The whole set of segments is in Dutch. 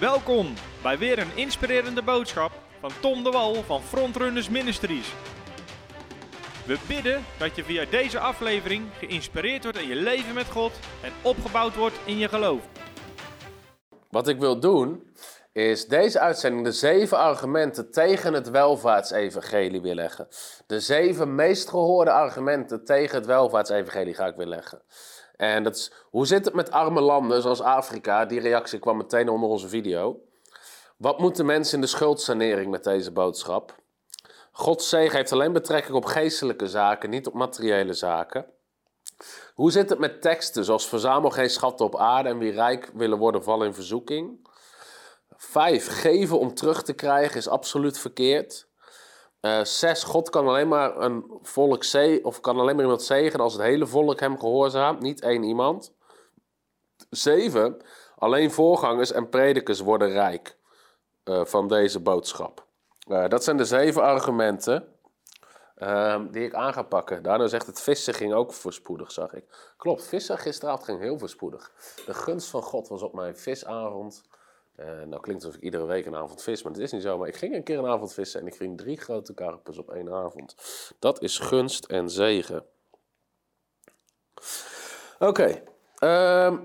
Welkom bij weer een inspirerende boodschap van Tom de Wal van Frontrunners Ministries. We bidden dat je via deze aflevering geïnspireerd wordt in je leven met God en opgebouwd wordt in je geloof. Wat ik wil doen, is deze uitzending de zeven argumenten tegen het welvaartsevangelie weer leggen. De zeven meest gehoorde argumenten tegen het welvaartsevangelie ga ik weer leggen. En dat is, hoe zit het met arme landen zoals Afrika? Die reactie kwam meteen onder onze video. Wat moeten mensen in de schuldsanering met deze boodschap? Gods zegen heeft alleen betrekking op geestelijke zaken, niet op materiële zaken. Hoe zit het met teksten zoals verzamel geen schatten op aarde en wie rijk willen worden vallen in verzoeking? Vijf, geven om terug te krijgen is absoluut verkeerd. Uh, zes, God kan alleen maar een volk zegen, of kan alleen maar iemand zegenen als het hele volk hem gehoorzaamt, niet één iemand. Zeven, alleen voorgangers en predikers worden rijk uh, van deze boodschap. Uh, dat zijn de zeven argumenten ehm, die ik aan ga pakken. Daarna zegt het vissen ging ook voorspoedig, zag ik. Klopt, vissen gisteravond ging heel voorspoedig. De gunst van God was op mijn visavond. Uh, nou klinkt alsof ik iedere week een avond vis, maar dat is niet zo. Maar ik ging een keer een avond vissen en ik ging drie grote karpers op één avond. Dat is gunst en zegen. Oké, uh,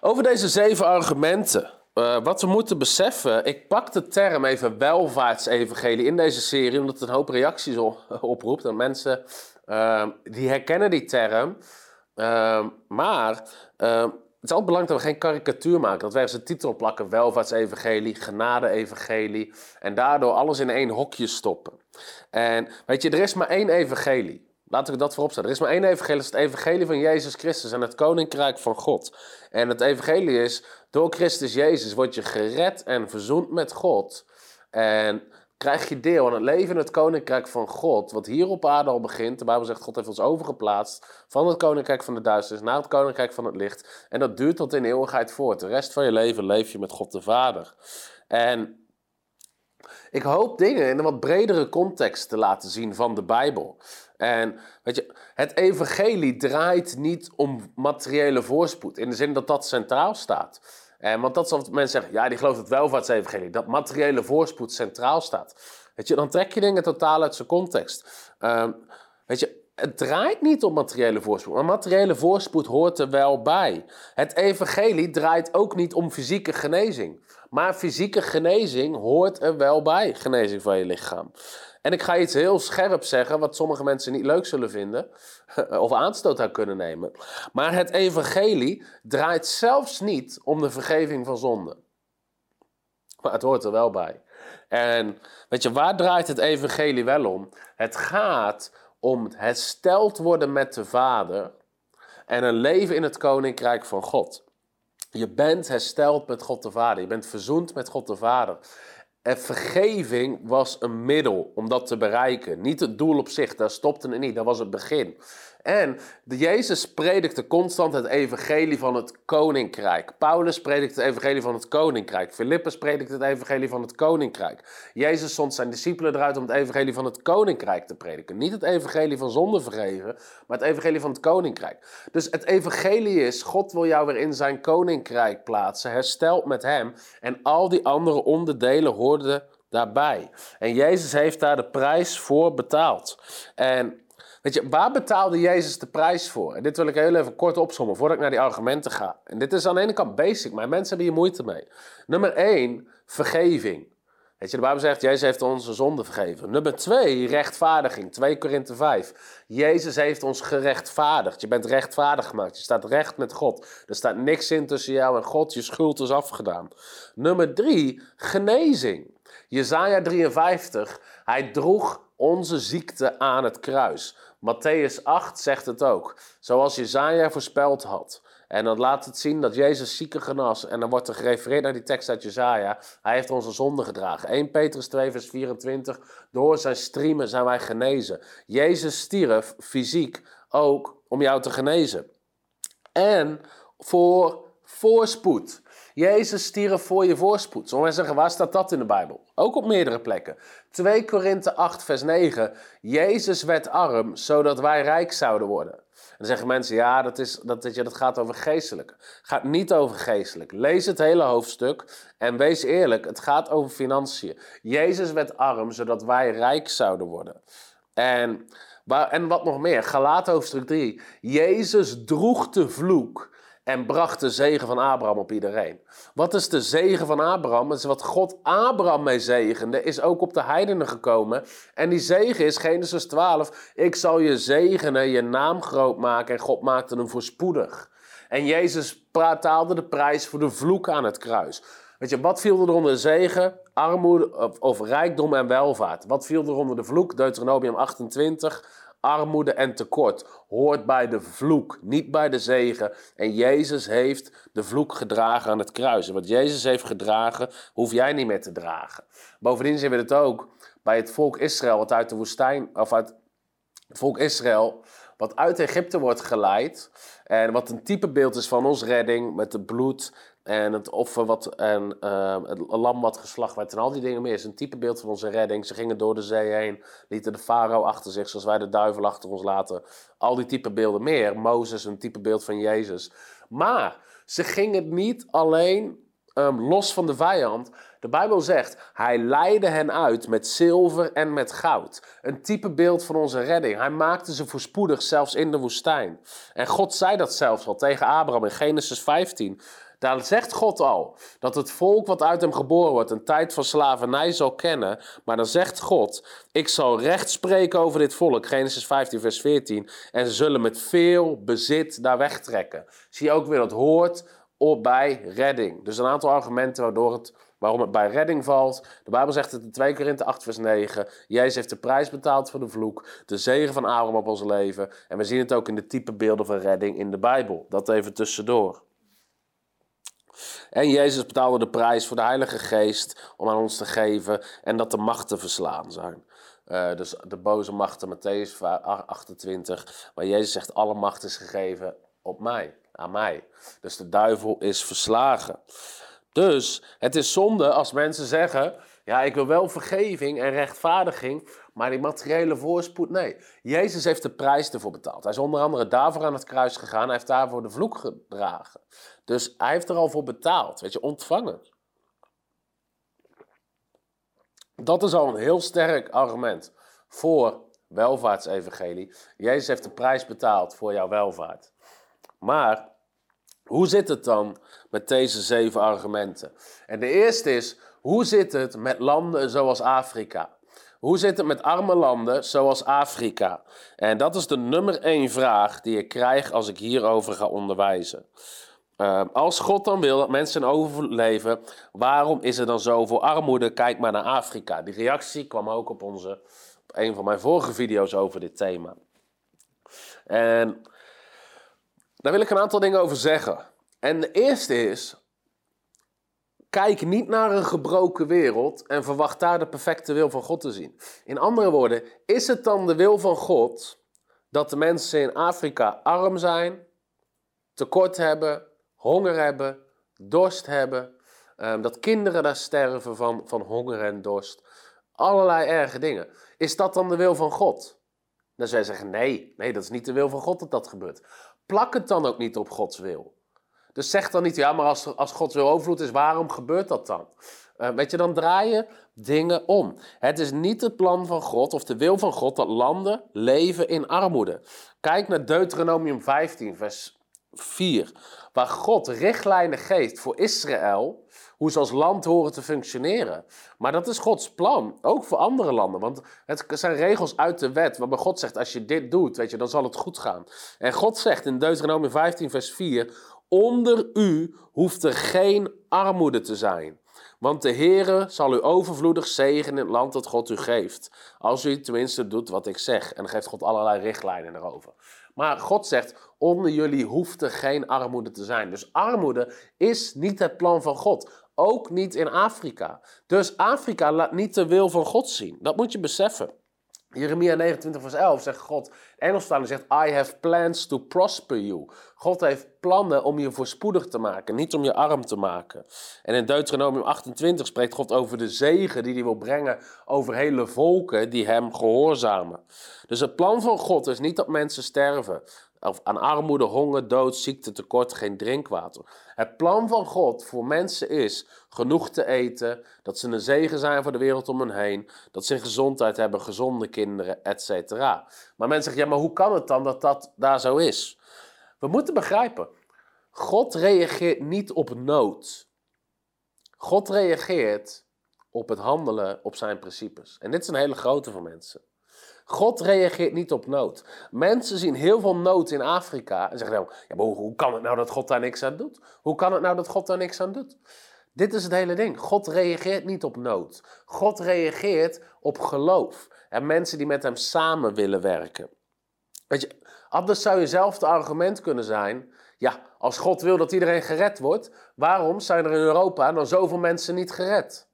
over deze zeven argumenten. Uh, wat we moeten beseffen, ik pak de term even welvaartsevangelie in deze serie, omdat het een hoop reacties oproept. En mensen uh, die herkennen die term. Uh, maar het is altijd belangrijk dat we geen karikatuur maken. Dat we ergens een titel plakken, welvaartsevangelie, genade-evangelie. En daardoor alles in één hokje stoppen. En weet je, er is maar één evangelie. Laten we dat voorop stellen. Er is maar één evangelie, dat is het evangelie van Jezus Christus en het koninkrijk van God. En het evangelie is, door Christus Jezus word je gered en verzoend met God. En krijg je deel aan het leven in het koninkrijk van God, wat hier op aarde al begint. De Bijbel zegt, God heeft ons overgeplaatst van het koninkrijk van de duisternis naar het koninkrijk van het licht. En dat duurt tot in eeuwigheid voort. De rest van je leven leef je met God de Vader. En ik hoop dingen in een wat bredere context te laten zien van de Bijbel. En weet je, het evangelie draait niet om materiële voorspoed, in de zin dat dat centraal staat. En, want dat is wat mensen zeggen, ja, die gelooft het welvaartsevangelie, dat materiële voorspoed centraal staat. Weet je, dan trek je dingen totaal uit zijn context. Um, weet je, het draait niet om materiële voorspoed, maar materiële voorspoed hoort er wel bij. Het evangelie draait ook niet om fysieke genezing, maar fysieke genezing hoort er wel bij, genezing van je lichaam. En ik ga iets heel scherp zeggen, wat sommige mensen niet leuk zullen vinden, of aanstoot aan kunnen nemen. Maar het evangelie draait zelfs niet om de vergeving van zonde. Maar het hoort er wel bij. En weet je, waar draait het evangelie wel om? Het gaat om het hersteld worden met de Vader en een leven in het koninkrijk van God. Je bent hersteld met God de Vader. Je bent verzoend met God de Vader. En vergeving was een middel om dat te bereiken. Niet het doel op zich, daar stopte het niet, dat was het begin. En de Jezus predikte constant het evangelie van het koninkrijk. Paulus predikte het evangelie van het koninkrijk. Filippus predikte het evangelie van het koninkrijk. Jezus zond zijn discipelen eruit om het evangelie van het koninkrijk te prediken. Niet het evangelie van zonde vergeven, maar het evangelie van het koninkrijk. Dus het evangelie is, God wil jou weer in zijn koninkrijk plaatsen, hersteld met hem. En al die andere onderdelen hoorden daarbij. En Jezus heeft daar de prijs voor betaald. En Weet je, waar betaalde Jezus de prijs voor? En dit wil ik heel even kort opzommen voordat ik naar die argumenten ga. En dit is aan de ene kant basic, maar mensen hebben hier moeite mee. Nummer 1, vergeving. Weet je, de Bijbel zegt, Jezus heeft onze zonde vergeven. Nummer 2, rechtvaardiging. 2 Korinthe 5. Jezus heeft ons gerechtvaardigd. Je bent rechtvaardig gemaakt. Je staat recht met God. Er staat niks in tussen jou en God. Je schuld is afgedaan. Nummer 3, genezing. Jezaja 53. Hij droeg onze ziekte aan het kruis. Matthäus 8 zegt het ook. Zoals Jezaja voorspeld had. En dan laat het zien dat Jezus zieken genas. En dan wordt er gerefereerd naar die tekst uit Jezaja. Hij heeft onze zonde gedragen. 1 Petrus 2 vers 24. Door zijn striemen zijn wij genezen. Jezus stierf fysiek ook om jou te genezen. En voor voorspoed. Jezus stierf voor je voorspoed. Sommigen zeggen, waar staat dat in de Bijbel? Ook op meerdere plekken. 2 Korinthe 8, vers 9. Jezus werd arm, zodat wij rijk zouden worden. En dan zeggen mensen, ja, dat, is, dat, dat, dat gaat over geestelijk. gaat niet over geestelijk. Lees het hele hoofdstuk en wees eerlijk, het gaat over financiën. Jezus werd arm, zodat wij rijk zouden worden. En, en wat nog meer, Galaat hoofdstuk 3. Jezus droeg de vloek en bracht de zegen van Abraham op iedereen. Wat is de zegen van Abraham? Is wat God Abraham mee zegende, is ook op de heidenen gekomen. En die zegen is Genesis 12. Ik zal je zegenen, je naam groot maken en God maakte hem voorspoedig. En Jezus taalde de prijs voor de vloek aan het kruis. Weet je, wat viel er onder de zegen? Armoede of, of rijkdom en welvaart. Wat viel er onder de vloek? Deuteronomium 28 armoede en tekort hoort bij de vloek, niet bij de zegen. En Jezus heeft de vloek gedragen aan het kruis. En wat Jezus heeft gedragen, hoef jij niet meer te dragen. Bovendien zien we het ook bij het volk Israël, wat uit de woestijn, of uit het volk Israël, wat uit Egypte wordt geleid. En wat een typebeeld is van ons redding met het bloed en het offer wat, en uh, het lam wat geslacht werd en al die dingen meer. is een typebeeld van onze redding. Ze gingen door de zee heen, lieten de farao achter zich, zoals wij de duivel achter ons laten. Al die typebeelden meer. Mozes, een typebeeld van Jezus. Maar ze gingen niet alleen um, los van de vijand. De Bijbel zegt, hij leidde hen uit met zilver en met goud. Een typebeeld van onze redding. Hij maakte ze voorspoedig, zelfs in de woestijn. En God zei dat zelfs al tegen Abraham in Genesis 15. Daar zegt God al dat het volk wat uit hem geboren wordt een tijd van slavernij zal kennen. Maar dan zegt God: Ik zal recht spreken over dit volk. Genesis 15, vers 14. En ze zullen met veel bezit daar wegtrekken. Zie je ook weer dat hoort op bij redding. Dus een aantal argumenten waardoor het, waarom het bij redding valt. De Bijbel zegt het in 2 Korinthe 8 vers 9. Jezus heeft de prijs betaald voor de vloek. De zegen van Abraham op ons leven. En we zien het ook in de type beelden van redding in de Bijbel. Dat even tussendoor. En Jezus betaalde de prijs voor de Heilige Geest om aan ons te geven en dat de machten verslaan zijn. Uh, dus de boze machten, Matthäus 28, waar Jezus zegt, alle macht is gegeven op mij, aan mij. Dus de duivel is verslagen. Dus het is zonde als mensen zeggen, ja, ik wil wel vergeving en rechtvaardiging, maar die materiële voorspoed, nee. Jezus heeft de prijs ervoor betaald. Hij is onder andere daarvoor aan het kruis gegaan. Hij heeft daarvoor de vloek gedragen. Dus hij heeft er al voor betaald. Weet je, ontvangen. Dat is al een heel sterk argument voor welvaartsevangelie. Jezus heeft de prijs betaald voor jouw welvaart. Maar hoe zit het dan met deze zeven argumenten? En de eerste is, hoe zit het met landen zoals Afrika? Hoe zit het met arme landen zoals Afrika? En dat is de nummer één vraag die ik krijg als ik hierover ga onderwijzen. Uh, als God dan wil dat mensen overleven, waarom is er dan zoveel armoede? Kijk maar naar Afrika. Die reactie kwam ook op, onze, op een van mijn vorige video's over dit thema. En daar wil ik een aantal dingen over zeggen. En de eerste is, Kijk niet naar een gebroken wereld en verwacht daar de perfecte wil van God te zien. In andere woorden, is het dan de wil van God dat de mensen in Afrika arm zijn, tekort hebben, honger hebben, dorst hebben, ehm, dat kinderen daar sterven van, van honger en dorst, allerlei erge dingen. Is dat dan de wil van God? Dan zou je zeggen, nee, nee, dat is niet de wil van God dat dat gebeurt. Plak het dan ook niet op Gods wil. Dus zeg dan niet, ja, maar als, als Gods wil overvloed is, waarom gebeurt dat dan? Uh, weet je, dan draai je dingen om. Het is niet het plan van God of de wil van God dat landen leven in armoede. Kijk naar Deuteronomium 15, vers 4, waar God richtlijnen geeft voor Israël, hoe ze als land horen te functioneren. Maar dat is Gods plan, ook voor andere landen. Want het zijn regels uit de wet, waarbij God zegt, als je dit doet, weet je, dan zal het goed gaan. En God zegt in Deuteronomium 15, vers 4, Onder u hoeft er geen armoede te zijn. Want de Heere zal u overvloedig zegenen in het land dat God u geeft. Als u tenminste doet wat ik zeg. En dan geeft God allerlei richtlijnen erover. Maar God zegt, onder jullie hoeft er geen armoede te zijn. Dus armoede is niet het plan van God. Ook niet in Afrika. Dus Afrika laat niet de wil van God zien. Dat moet je beseffen. Jeremia 29 vers 11 zegt God, Engelstaande zegt, I have plans to prosper you. God heeft plannen om je voorspoedig te maken, niet om je arm te maken. En in Deuteronomium 28 spreekt God over de zegen die hij wil brengen over hele volken die hem gehoorzamen. Dus het plan van God is niet dat mensen sterven. Aan armoede, honger, dood, ziekte, tekort, geen drinkwater. Het plan van God voor mensen is genoeg te eten, dat ze een zegen zijn voor de wereld om hen heen, dat ze gezondheid hebben, gezonde kinderen, etc. Maar mensen zeggen, ja, maar hoe kan het dan dat dat daar zo is? We moeten begrijpen, God reageert niet op nood. God reageert op het handelen op zijn principes. En dit is een hele grote voor mensen. God reageert niet op nood. Mensen zien heel veel nood in Afrika en zeggen nou, ja, maar hoe, kan het nou dat God daar niks aan doet? Hoe kan het nou dat God daar niks aan doet? Dit is het hele ding. God reageert niet op nood. God reageert op geloof. En mensen die met hem samen willen werken. Weet je, anders zou je zelf het argument kunnen zijn. Ja, als God wil dat iedereen gered wordt, waarom zijn er in Europa dan zoveel mensen niet gered?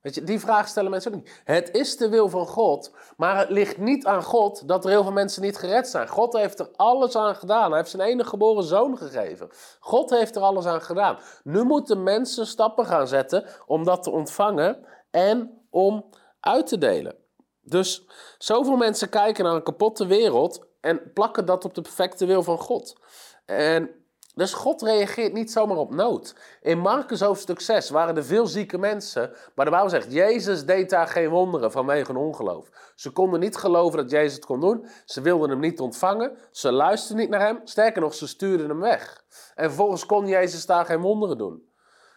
Weet je, die vraag stellen mensen ook niet. Het is de wil van God, maar het ligt niet aan God dat er heel veel mensen niet gered zijn. God heeft er alles aan gedaan. Hij heeft zijn enige geboren zoon gegeven. God heeft er alles aan gedaan. Nu moeten mensen stappen gaan zetten om dat te ontvangen en om uit te delen. Dus zoveel mensen kijken naar een kapotte wereld en plakken dat op de perfecte wil van God. En dus God reageert niet zomaar op nood. In Marcus hoofdstuk 6 waren er veel zieke mensen, maar de Bijbel zegt, Jezus deed daar geen wonderen vanwege hun ongeloof. Ze konden niet geloven dat Jezus het kon doen, ze wilden hem niet ontvangen, ze luisterden niet naar hem, sterker nog, ze stuurden hem weg. En vervolgens kon Jezus daar geen wonderen doen.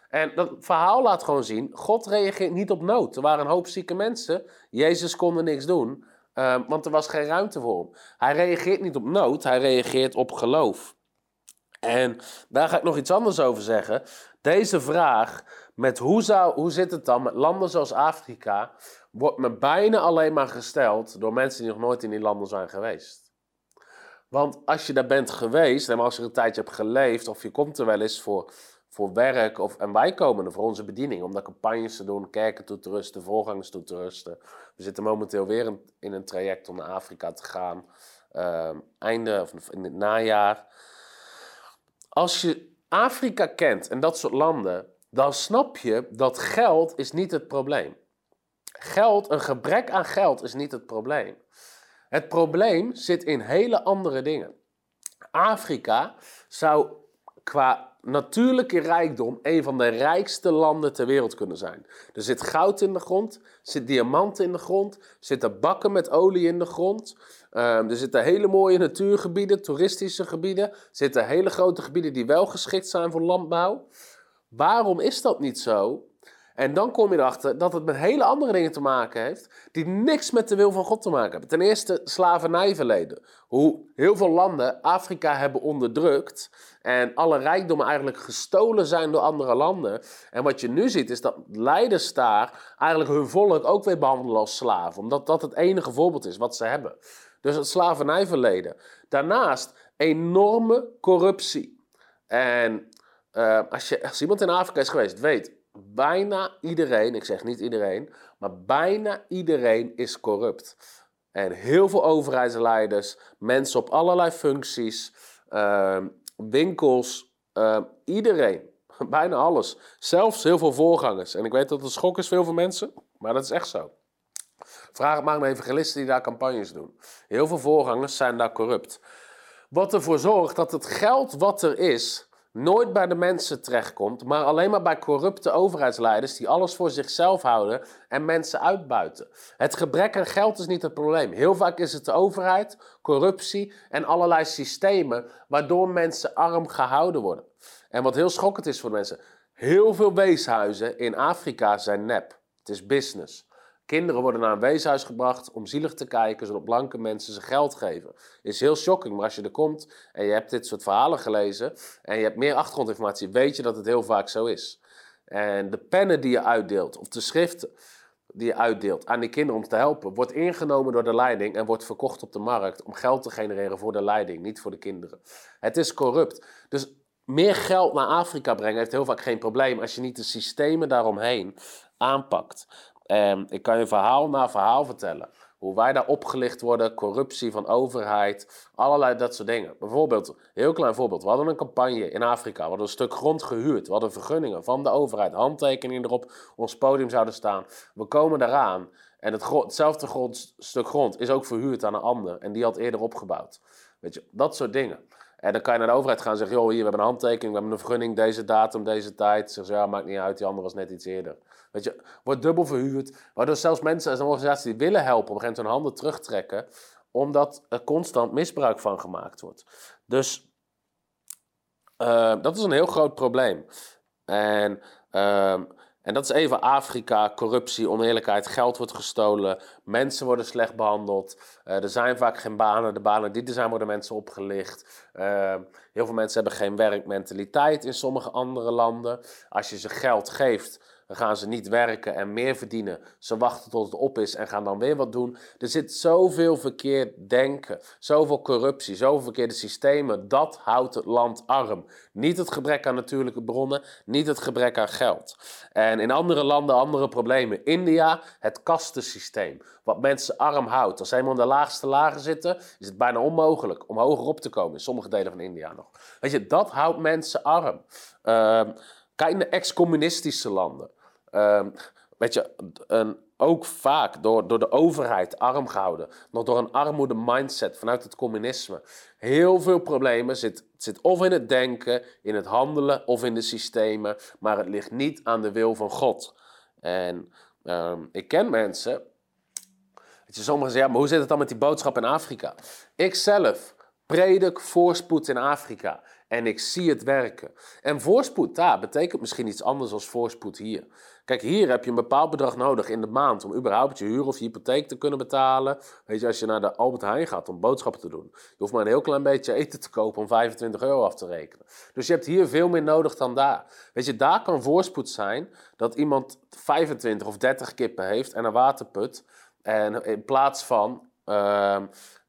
En dat verhaal laat gewoon zien, God reageert niet op nood. Er waren een hoop zieke mensen, Jezus kon er niks doen, uh, want er was geen ruimte voor hem. Hij reageert niet op nood, hij reageert op geloof. En daar ga ik nog iets anders over zeggen. Deze vraag met hoe, zou, hoe zit het dan met landen zoals Afrika, wordt me bijna alleen maar gesteld door mensen die nog nooit in die landen zijn geweest. Want als je daar bent geweest en als je een tijdje hebt geleefd of je komt er wel eens voor, voor werk of, en wij komen er voor onze bediening om daar campagnes te doen, kerken toe te rusten, voorgangers toe te rusten. We zitten momenteel weer in, een traject om naar Afrika te gaan, uh, einde of in het najaar. Als je Afrika kent en dat soort landen, dan snap je dat geld is niet het probleem. Geld, een gebrek aan geld is niet het probleem. Het probleem zit in hele andere dingen. Afrika zou qua natuurlijke rijkdom een van de rijkste landen ter wereld kunnen zijn. Er zit goud in de grond, zit diamanten in de grond, zitten bakken met olie in de grond. Um, er zitten hele mooie natuurgebieden, toeristische gebieden. Er zitten hele grote gebieden die wel geschikt zijn voor landbouw. Waarom is dat niet zo? En dan kom je erachter dat het met hele andere dingen te maken heeft, die niks met de wil van God te maken hebben. Ten eerste slavernijverleden. Hoe heel veel landen Afrika hebben onderdrukt en alle rijkdommen eigenlijk gestolen zijn door andere landen. En wat je nu ziet is dat leiders daar eigenlijk hun volk ook weer behandelen als slaven, omdat dat het enige voorbeeld is wat ze hebben. Dus het slavernijverleden. Daarnaast enorme corruptie. En uh, als, je, als iemand in Afrika is geweest, weet, bijna iedereen, ik zeg niet iedereen, maar bijna iedereen is corrupt. En heel veel overheidsleiders, mensen op allerlei functies, uh, winkels, uh, iedereen, bijna alles. Zelfs heel veel voorgangers. En ik weet dat het schok is voor heel veel mensen, maar dat is echt zo. Vraag het maar aan evangelisten die daar campagnes doen. Heel veel voorgangers zijn daar corrupt. Wat ervoor zorgt dat het geld wat er is, nooit bij de mensen terechtkomt, maar alleen maar bij corrupte overheidsleiders die alles voor zichzelf houden en mensen uitbuiten. Het gebrek aan geld is niet het probleem. Heel vaak is het de overheid, corruptie en allerlei systemen waardoor mensen arm gehouden worden. En wat heel schokkend is voor mensen, heel veel weeshuizen in Afrika zijn nep. Het is business. Kinderen worden naar een weeshuis gebracht om zielig te kijken, zodat blanke mensen ze geld geven. Is heel shocking, maar als je er komt en je hebt dit soort verhalen gelezen en je hebt meer achtergrondinformatie, weet je dat het heel vaak zo is. En de pennen die je uitdeelt, of de schriften die je uitdeelt aan die kinderen om te helpen, wordt ingenomen door de leiding en wordt verkocht op de markt om geld te genereren voor de leiding, niet voor de kinderen. Het is corrupt. Dus meer geld naar Afrika brengen heeft heel vaak geen probleem als je niet de systemen daaromheen aanpakt. En ik kan je verhaal na verhaal vertellen. hoe wij daar opgelicht worden, corruptie van overheid, allerlei dat soort dingen. Bijvoorbeeld, heel klein voorbeeld, we hadden een campagne in Afrika, we hadden een stuk grond gehuurd, we hadden vergunningen van de overheid, handtekeningen erop, ons podium zouden staan. We komen eraan en het hetzelfde grond, stuk grond is ook verhuurd aan een ander en die had eerder opgebouwd. Weet je, dat soort dingen. En dan kan je naar de overheid gaan en zeggen, joh, hier, we hebben een handtekening, we hebben een vergunning, deze datum, deze tijd. Zeggen ze, ja, maakt niet uit, die andere was net iets eerder. Weet je, wordt dubbel verhuurd. Waardoor zelfs mensen als een organisatie die willen helpen, op een gegeven moment hun handen terugtrekken, omdat er constant misbruik van gemaakt wordt. Dus uh, dat is een heel groot probleem. En... Uh, en dat is even Afrika, corruptie, oneerlijkheid, geld wordt gestolen, mensen worden slecht behandeld, uh, er zijn vaak geen banen, de banen die er zijn worden mensen opgelicht. Uh, heel veel mensen hebben geen werkmentaliteit in sommige andere landen. Als je ze geld geeft, dan gaan ze niet werken en meer verdienen. Ze wachten tot het op is en gaan dan weer wat doen. Er zit zoveel verkeerd denken, zoveel corruptie, zoveel verkeerde systemen. Dat houdt het land arm. Niet het gebrek aan natuurlijke bronnen, niet het gebrek aan geld. En in andere landen andere problemen. India, het kastensysteem. Wat mensen arm houdt. Als ze helemaal in de laagste lagen zitten, is het bijna onmogelijk om hoger op te komen. In sommige delen van India nog. Weet je, dat houdt mensen arm. Uh, kijk naar ex-communistische landen. Uh, weet je, een, ook vaak door, door de overheid arm gehouden. Nog door een armoede mindset vanuit het communisme. Heel veel problemen zit, zit of in het denken, in het handelen of in de systemen. Maar het ligt niet aan de wil van God. En um, ik ken mensen. Weet je, sommigen zeggen, ja, maar hoe zit het dan met die boodschap in Afrika? Ik zelf predik voorspoed in Afrika. En ik zie het werken. En voorspoed daar betekent misschien iets anders dan voorspoed hier. Kijk, hier heb je een bepaald bedrag nodig in de maand om überhaupt je huur of je hypotheek te kunnen betalen. Weet je, als je naar de Albert Heijn gaat om boodschappen te doen. Je hoeft maar een heel klein beetje eten te kopen om 25 euro af te rekenen. Dus je hebt hier veel meer nodig dan daar. Weet je, daar kan voorspoed zijn dat iemand 25 of 30 kippen heeft en een waterput. En in plaats van... Uh,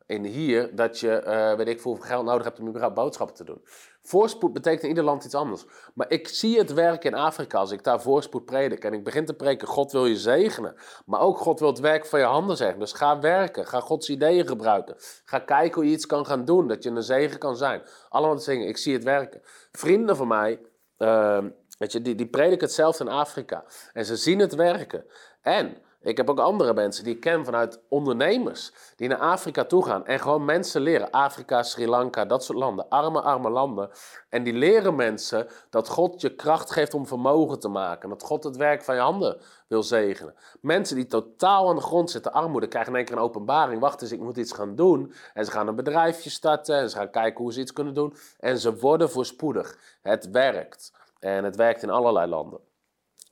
in hier dat je, uh, weet ik veel, geld nodig hebt om überhaupt boodschappen te doen. Voorspoed betekent in ieder land iets anders. Maar ik zie het werk in Afrika als ik daar voorspoed predik. En ik begin te preken, God wil je zegenen. Maar ook God wil het werk van je handen zeggen. Dus ga werken, ga Gods ideeën gebruiken. Ga kijken hoe je iets kan gaan doen, dat je een zegen kan zijn. Allemaal te zeggen, ik zie het werken. Vrienden van mij, uh, weet je, die, die prediken hetzelfde in Afrika. En ze zien het werken. En ik heb ook andere mensen die ik ken vanuit ondernemers die naar Afrika toe gaan en gewoon mensen leren. Afrika, Sri Lanka, dat soort landen, arme, arme landen. En die leren mensen dat God je kracht geeft om vermogen te maken. Dat God het werk van je handen wil zegenen. Mensen die totaal aan de grond zitten, armoede, krijgen in één keer een openbaring. Wacht eens, ik moet iets gaan doen. En ze gaan een bedrijfje starten en ze gaan kijken hoe ze iets kunnen doen. En ze worden voorspoedig. Het werkt. En het werkt in allerlei landen.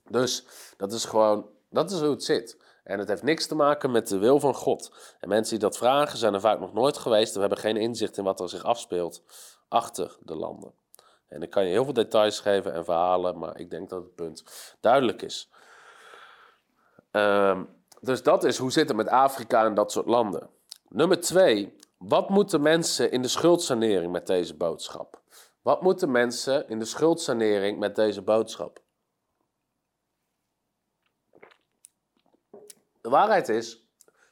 Dus dat is gewoon, dat is hoe het zit. En het heeft niks te maken met de wil van God. En mensen die dat vragen zijn er vaak nog nooit geweest. We hebben geen inzicht in wat er zich afspeelt achter de landen. En ik kan je heel veel details geven en verhalen, maar ik denk dat het punt duidelijk is. Um, dus dat is hoe zit het met Afrika en dat soort landen. Nummer twee, wat moeten mensen in de schuldsanering met deze boodschap? Wat moeten mensen in de schuldsanering met deze boodschap? De waarheid is,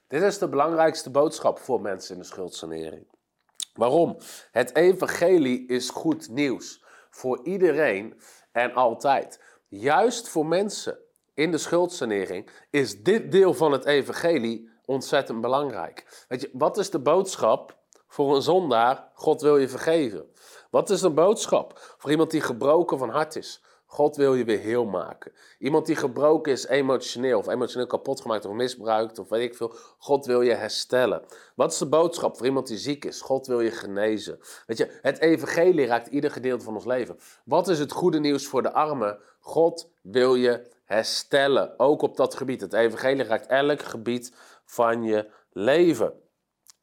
dit is de belangrijkste boodschap voor mensen in de schuldsanering. Waarom? Het evangelie is goed nieuws voor iedereen en altijd. Juist voor mensen in de schuldsanering is dit deel van het evangelie ontzettend belangrijk. Weet je, wat is de boodschap voor een zondaar? God wil je vergeven. Wat is de boodschap voor iemand die gebroken van hart is? God wil je weer heel maken. Iemand die gebroken is emotioneel of emotioneel kapot gemaakt of misbruikt of weet ik veel. God wil je herstellen. Wat is de boodschap voor iemand die ziek is? God wil je genezen. Weet je, het evangelie raakt ieder gedeelte van ons leven. Wat is het goede nieuws voor de armen? God wil je herstellen. Ook op dat gebied. Het evangelie raakt elk gebied van je leven.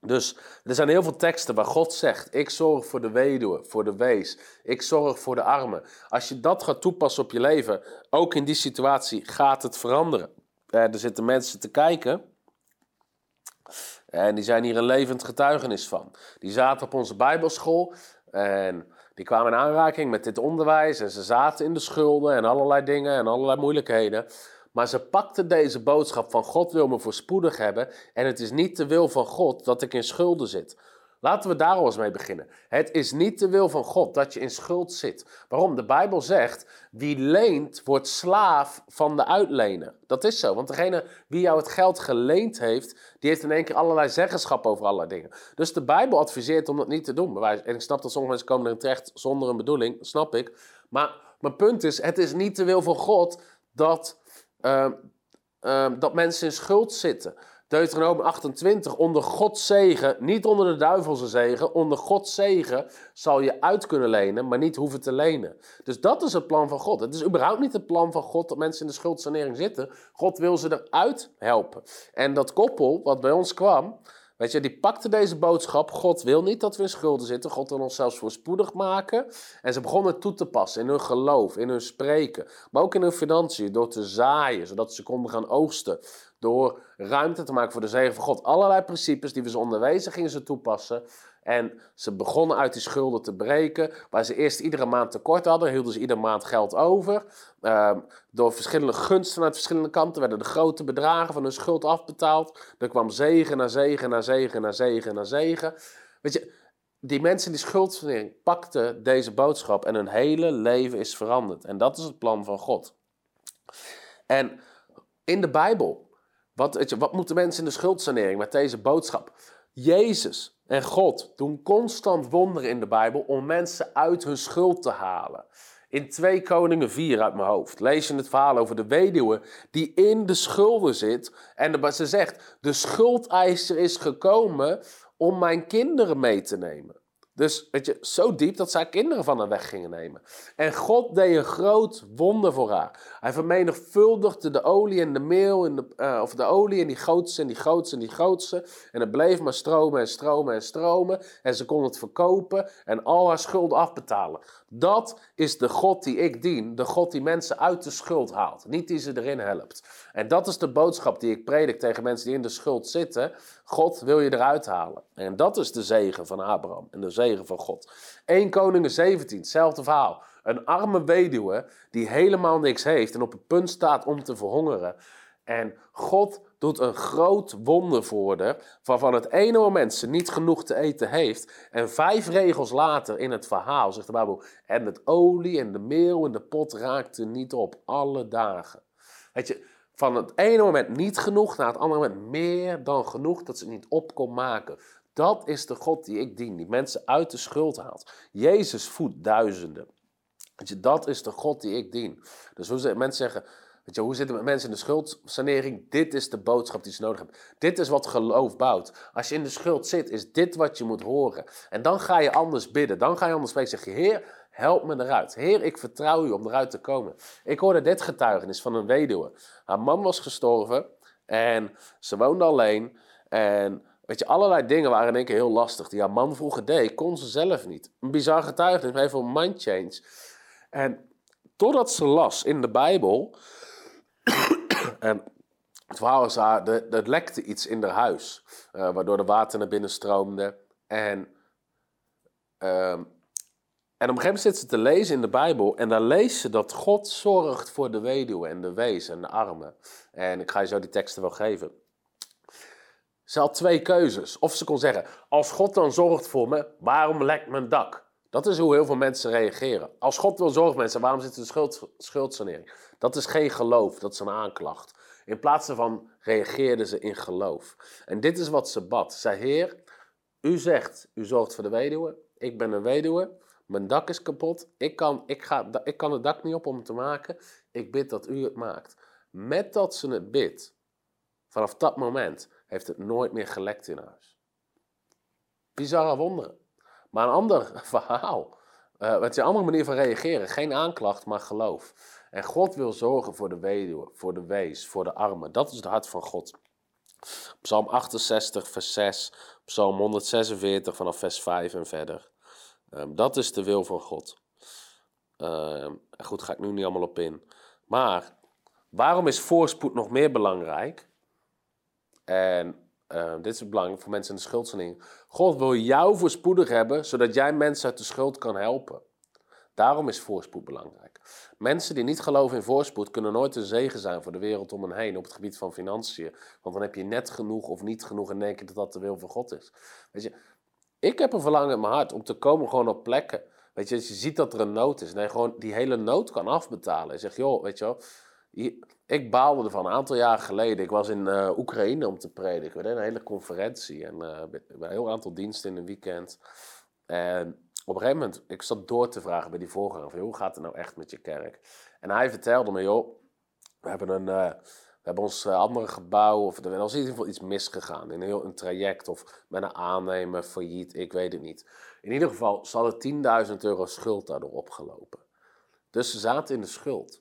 Dus er zijn heel veel teksten waar God zegt: Ik zorg voor de weduwe, voor de wees. Ik zorg voor de armen. Als je dat gaat toepassen op je leven, ook in die situatie, gaat het veranderen. Eh, er zitten mensen te kijken. En die zijn hier een levend getuigenis van. Die zaten op onze Bijbelschool. En die kwamen in aanraking met dit onderwijs. En ze zaten in de schulden en allerlei dingen en allerlei moeilijkheden. Maar ze pakte deze boodschap van God wil me voorspoedig hebben en het is niet de wil van God dat ik in schulden zit. Laten we daar al eens mee beginnen. Het is niet de wil van God dat je in schuld zit. Waarom? De Bijbel zegt: wie leent, wordt slaaf van de uitlener. Dat is zo, want degene wie jou het geld geleend heeft, die heeft in één keer allerlei zeggenschap over allerlei dingen. Dus de Bijbel adviseert om dat niet te doen. En ik snap dat sommige mensen komen erin terecht zonder een bedoeling, snap ik. Maar mijn punt is: het is niet de wil van God dat, uh, uh, dat mensen in schuld zitten. Deuteronomium 28, onder Gods zegen, niet onder de duivelse zegen, onder Gods zegen zal je uit kunnen lenen, maar niet hoeven te lenen. Dus dat is het plan van God. Het is überhaupt niet het plan van God dat mensen in de schuldsanering zitten. God wil ze eruit helpen. En dat koppel wat bij ons kwam, Weet je, die pakte deze boodschap. God wil niet dat we in schulden zitten. God wil ons zelfs voorspoedig maken. En ze begonnen het toe te passen in hun geloof, in hun spreken. Maar ook in hun financiën, door te zaaien, zodat ze konden gaan oogsten. Door ruimte te maken voor de zegen van God. Allerlei principes die we ze onderwezen gingen ze toepassen. En ze begonnen uit die schulden te breken. Waar ze eerst iedere maand tekort hadden, hielden ze iedere maand geld over. Ehm, door verschillende gunsten uit verschillende kanten werden de grote bedragen van hun schuld afbetaald. Er kwam zegen na zegen na zegen na zegen na zegen. Weet je, die mensen die schuldsanering pakten deze boodschap en hun hele leven is veranderd. En dat is het plan van God. En in de Bijbel, wat, wat moeten mensen in de schuldsanering met deze boodschap? Jezus en God doen constant wonderen in de Bijbel om mensen uit hun schuld te halen. In 2 Koningen 4 uit mijn hoofd lees je het verhaal over de weduwe die in de schulden zit. En ze zegt, de schuldeiser is gekomen om mijn kinderen mee te nemen. Dus weet je, zo diep dat zij kinderen van haar weg gingen nemen. En God deed een groot wonder voor haar. Hij vermenigvuldigde de olie en de meel, en de, uh, of de olie en die grootste en die grootste en die grootste. En het bleef maar stromen en stromen en stromen. En ze kon het verkopen en al haar schulden afbetalen. Dat is de God die ik dien. De God die mensen uit de schuld haalt. Niet die ze erin helpt. En dat is de boodschap die ik predik tegen mensen die in de schuld zitten. God wil je eruit halen. En dat is de zegen van Abraham en de zegen van God. 1 Koningen 17, hetzelfde verhaal. Een arme weduwe die helemaal niks heeft en op het punt staat om te verhongeren. En God doet een groot wonder voor haar, waarvan het ene moment ze niet genoeg te eten heeft. En vijf regels later in het verhaal zegt de Bijbel, en het olie en de meel in de pot raakte niet op, alle dagen. Weet je, van het ene moment niet genoeg naar het andere moment meer dan genoeg dat ze het niet op kon maken. Dat is de God die ik dien, die mensen uit de schuld haalt. Jezus voedt duizenden. Dat is de God die ik dien. Dus hoe mensen zeggen, weet je, hoe zitten mensen in de schuldsanering? Dit is de boodschap die ze nodig hebben. Dit is wat geloof bouwt. Als je in de schuld zit, is dit wat je moet horen. En dan ga je anders bidden. Dan ga je anders spreken. Zeg je, Heer, help me eruit. Heer, ik vertrouw u om eruit te komen. Ik hoorde dit getuigenis van een weduwe. Haar man was gestorven en ze woonde alleen. En weet je, allerlei dingen waren in één keer heel lastig. Die haar man vroeger deed, kon ze zelf niet. Een bizar getuigenis, maar even een mind change. En totdat ze las in de Bijbel. En het verhaal is haar, er lekte iets in haar huis. Uh, waardoor de water naar binnen stroomde. En ehm, en op een gegeven moment zit ze te lezen in de Bijbel en dan leest ze dat God zorgt voor de weduwe en de wees en de armen. En ik ga je zo die teksten wel geven. Ze had twee keuzes. Of ze kon zeggen, als God dan zorgt voor me, waarom lekt mijn dak? Dat is hoe heel veel mensen reageren. Als God wil zorgen mensen, waarom zit er schuld, schuldsanering? Dat is geen geloof, dat is een aanklacht. In plaats daarvan reageerde ze in geloof. En dit is wat ze bad. Zei, Heer, u zegt, u zorgt voor de weduwe. Ik ben een weduwe. Mijn dak is kapot. Ik kan, ik, ga, ik kan het dak niet op om te maken. Ik bid dat u het maakt. Met dat ze het bidt, vanaf dat moment heeft het nooit meer gelekt in huis. Bizarre wonderen. Maar een ander verhaal. Uh, het is een andere manier van reageren. Geen aanklacht, maar geloof. En God wil zorgen voor de weduwe, voor de wees, voor de armen. Dat is het hart van God. Psalm 68, vers 6. Psalm 146 vanaf vers 5 en verder. Ehm, dat is de wil van God. Uh, goed, ga ik nu niet allemaal op in. Maar waarom is voorspoed nog meer belangrijk? En ehm, dit is belangrijk voor mensen in de schuldsanering. God wil jou voorspoedig hebben, zodat jij mensen uit de schuld kan helpen. Daarom is voorspoed belangrijk. Mensen die niet geloven in voorspoed kunnen nooit een zegen zijn voor de wereld om hen heen op het gebied van financiën. Want dan heb je net genoeg of niet genoeg en denk je dat dat de wil van God is. Weet je, ik heb een verlangen in mijn hart om te komen gewoon op plekken. Weet je, als je ziet dat er een nood is en je gewoon die hele nood kan afbetalen. En zeg, joh, weet je wel, ik baalde ervan een aantal jaar geleden. Ik was in uh, Oekraïne om te prediken. We deden een hele conferentie en uh, een heel aantal diensten in een weekend. En op een gegeven moment, ik zat door te vragen bij die voorganger van, hoe gaat het nou echt met je kerk? En hij vertelde me, joh, we hebben een... Uh, we hebben ons andere gebouw, of er was in ieder geval iets misgegaan. In een traject of met een aannemer, failliet, ik weet het niet. In ieder geval, ze hadden 10.000 euro schuld daardoor opgelopen. Dus ze zaten in de schuld.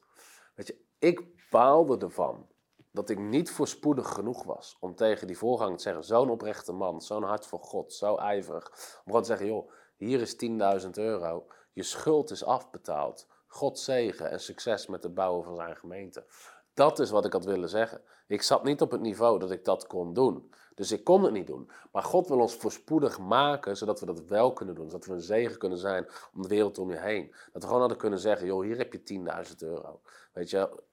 Weet je, ik baalde ervan dat ik niet voorspoedig genoeg was om tegen die voorganger te zeggen: zo'n oprechte man, zo'n hart voor God, zo ijverig. Om gewoon te zeggen: joh, hier is 10.000 euro, je schuld is afbetaald. God zegen en succes met het bouwen van zijn gemeente. Dat is wat ik had willen zeggen. Ik zat niet op het niveau dat ik dat kon doen. Dus ik kon het niet doen. Maar God wil ons voorspoedig maken, zodat we dat wel kunnen doen. Zodat we een zegen kunnen zijn om de wereld om je heen. Dat we gewoon hadden kunnen zeggen, joh, hier heb je 10.000 euro. Weet je,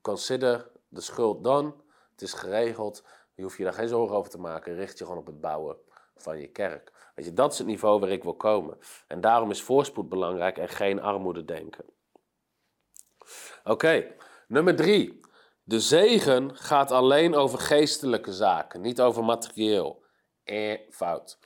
consider de schuld done. Het is geregeld. Je hoeft je daar geen zorgen over te maken. Richt je gewoon op het bouwen van je kerk. Weet je, dat is het niveau waar ik wil komen. En daarom is voorspoed belangrijk en geen armoede denken. Oké, nummer drie. De zegen gaat alleen over geestelijke zaken, niet over materieel. Eh, fout.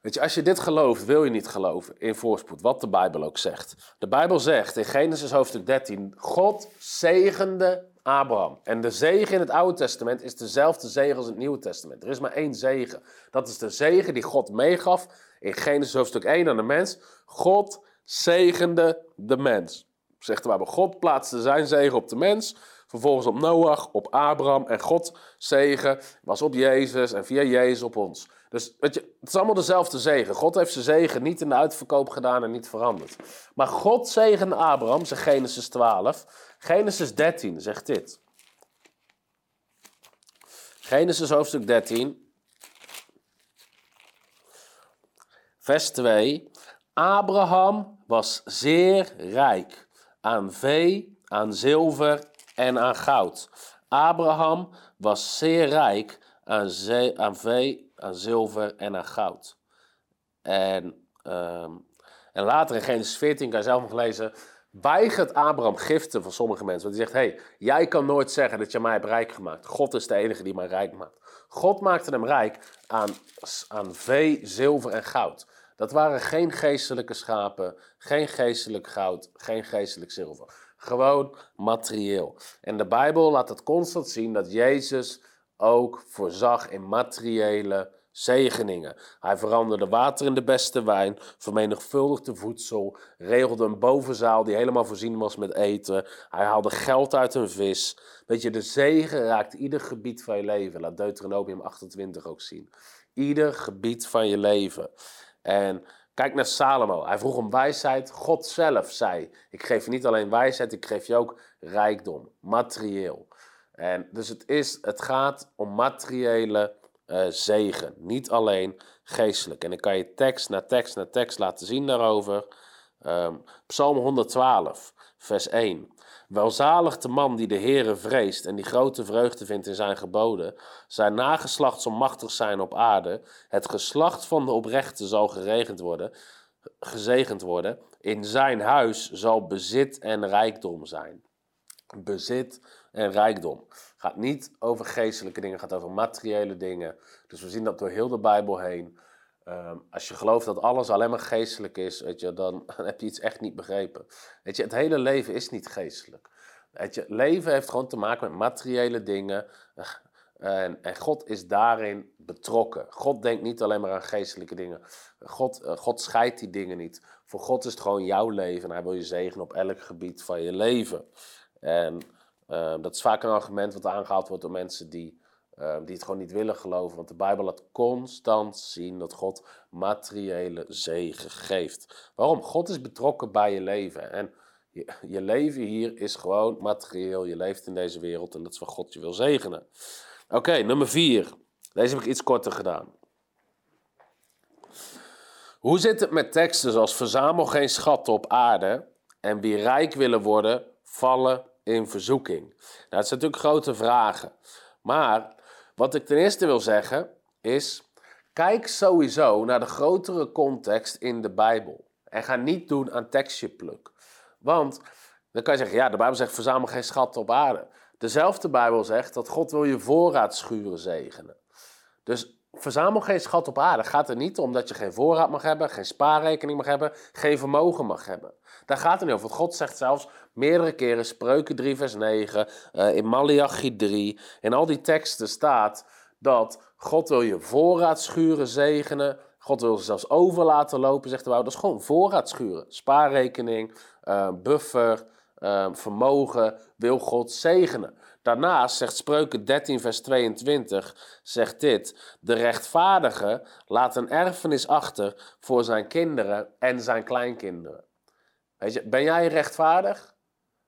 Weet je, als je dit gelooft, wil je niet geloven in voorspoed, wat de Bijbel ook zegt. De Bijbel zegt in Genesis hoofdstuk 13, God zegende Abraham. En de zegen in het Oude Testament is dezelfde zegen als in het Nieuwe Testament. Er is maar één zegen. Dat is de zegen die God meegaf in Genesis hoofdstuk 1 aan de mens. God zegende de mens. Zegt Bijbel, God plaatste zijn zegen op de mens vervolgens op Noach, op Abraham en God zegen was op Jezus en via Jezus op ons. Dus weet je, het is allemaal dezelfde zegen. God heeft zijn zegen niet in de uitverkoop gedaan en niet veranderd. Maar God zegende Abraham, zegt Genesis 12. Genesis 13 zegt dit. Genesis hoofdstuk 13. Vers 2. Abraham was zeer rijk aan vee, aan zilver en aan goud. Abraham was zeer rijk aan, aan vee, aan zilver en aan goud. En, ehm, en later in Genesis 14 kan je zelf nog lezen, weigert Abraham giften van sommige mensen. Want hij zegt, hey, jij kan nooit zeggen dat je mij hebt rijk gemaakt. God is de enige die mij rijk maakt. God maakte hem rijk aan, aan vee, zilver en goud. Dat waren geen geestelijke schapen, geen geestelijk goud, geen geestelijk zilver. Gewoon materieel. En de Bijbel laat het constant zien dat Jezus ook voorzag in materiële zegeningen. Hij veranderde water in de beste wijn, vermenigvuldigde voedsel, regelde een bovenzaal die helemaal voorzien was met eten. Hij haalde geld uit een vis. Weet je, de zegen raakt ieder gebied van je leven. Laat Deuteronomium 28 ook zien. Ieder gebied van je leven. En Kijk naar Salomo. Hij vroeg om wijsheid. God zelf zei: Ik geef je niet alleen wijsheid, ik geef je ook rijkdom, materieel. En dus het, is, het gaat om materiële uh, zegen, niet alleen geestelijk. En ik kan je tekst na tekst na tekst laten zien daarover. Um, Psalm 112, vers 1. Welzalig de man die de Heere vreest en die grote vreugde vindt in zijn geboden. Zijn nageslacht zal machtig zijn op aarde. Het geslacht van de oprechte zal geregend worden, gezegend worden. In zijn huis zal bezit en rijkdom zijn. Bezit en rijkdom. Gaat niet over geestelijke dingen, gaat over materiële dingen. Dus we zien dat door heel de Bijbel heen. Um, als je gelooft dat alles alleen maar geestelijk is, weet je, dan heb je iets echt niet begrepen. Weet je, het hele leven is niet geestelijk. Weet je, leven heeft gewoon te maken met materiële dingen. En, en, God is daarin betrokken. God denkt niet alleen maar aan geestelijke dingen. God, uh, God scheidt die dingen niet. Voor God is het gewoon jouw leven en hij wil je zegenen op elk gebied van je leven. En dat is vaak een argument wat aangehaald wordt door mensen die Ehm, die het gewoon niet willen geloven. Want de Bijbel laat constant zien dat God materiële zegen geeft. Waarom? God is betrokken bij je leven. En je, je leven hier is gewoon materieel. Je leeft in deze wereld en dat is waar God je wil zegenen. Oké, nummer vier. Deze heb ik iets korter gedaan. Hoe zit het met teksten zoals verzamel geen schatten op aarde en wie rijk willen worden, vallen in verzoeking? Nou, dat zijn natuurlijk grote vragen. Maar wat ik ten eerste wil zeggen is, kijk sowieso naar de grotere context in de Bijbel. En ga niet doen aan tekstje pluk. Want dan kan je zeggen, ja, de Bijbel zegt verzamel geen schatten op aarde. Dezelfde Bijbel zegt dat God wil je voorraadschuren zegenen. Dus verzamel geen schat op aarde. Gaat er niet om dat je geen voorraad mag hebben, geen spaarrekening mag hebben, geen vermogen mag hebben. Daar gaat het niet over. God zegt zelfs meerdere keren, Spreuken 3 vers 9, uh, in Malachi 3, in al die teksten staat dat God wil je voorraadschuren zegenen. God wil ze zelfs over laten lopen, zegt de Bijbel. Dat is gewoon voorraadschuren. Spaarrekening, uh, buffer, uh, vermogen wil God zegenen. Daarnaast zegt Spreuken 13, vers 22, zegt dit. De rechtvaardige laat een erfenis achter voor zijn kinderen en zijn kleinkinderen. Weet je, ben jij rechtvaardig?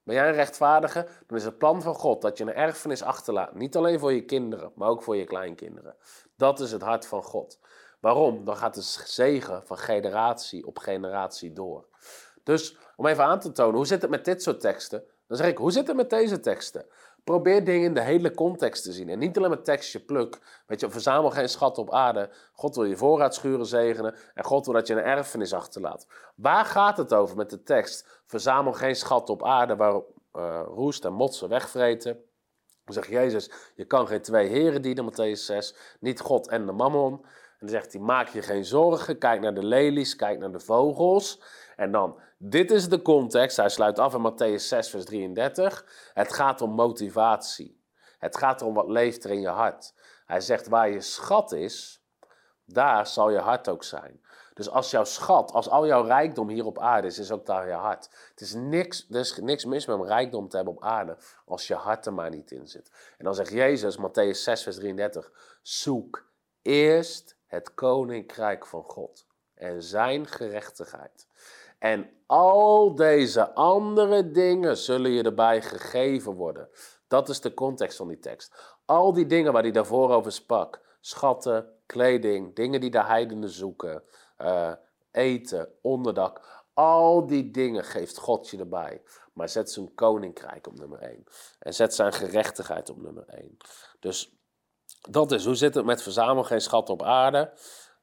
Ben jij een rechtvaardige? Dan is het plan van God dat je een erfenis achterlaat. Niet alleen voor je kinderen, maar ook voor je kleinkinderen. Dat is het hart van God. Waarom? Dan gaat de zegen van generatie op generatie door. Dus om even aan te tonen, hoe zit het met dit soort teksten? Dan zeg ik, hoe zit het met deze teksten? Probeer dingen in de hele context te zien. En niet alleen met tekstje pluk. Weet je, verzamel geen schat op aarde. God wil je voorraadschuren zegenen. En God wil dat je een erfenis achterlaat. Waar gaat het over met de tekst? Verzamel geen schat op aarde waar uh, roest en motsen wegvreten. Dan zegt Jezus, je kan geen twee heren dienen, Matthäus 6. Niet God en de mammon. En dan zegt hij, maak je geen zorgen. Kijk naar de lelies, kijk naar de vogels. En dan, dit is de context. Hij sluit af in Matthäus 6, vers 33. Het gaat om motivatie. Het gaat om wat leeft er in je hart. Hij zegt, waar je schat is, daar zal je hart ook zijn. Dus als jouw schat, als al jouw rijkdom hier op aarde is, is ook daar je hart. Het is niks, er is niks mis met om rijkdom te hebben op aarde, als je hart er maar niet in zit. En dan zegt Jezus, Matthäus 6, vers 33, zoek eerst het koninkrijk van God en zijn gerechtigheid. En al deze andere dingen zullen je erbij gegeven worden. Dat is de context van die tekst. Al die dingen waar hij daarvoor over sprak. Schatten, kleding, dingen die de heidenen zoeken. Uh, eten, onderdak. Al die dingen geeft God je erbij. Maar zet zijn koninkrijk op nummer 1. En zet zijn gerechtigheid op nummer 1. Dus dat is, hoe zit het met verzamel geen schat op aarde?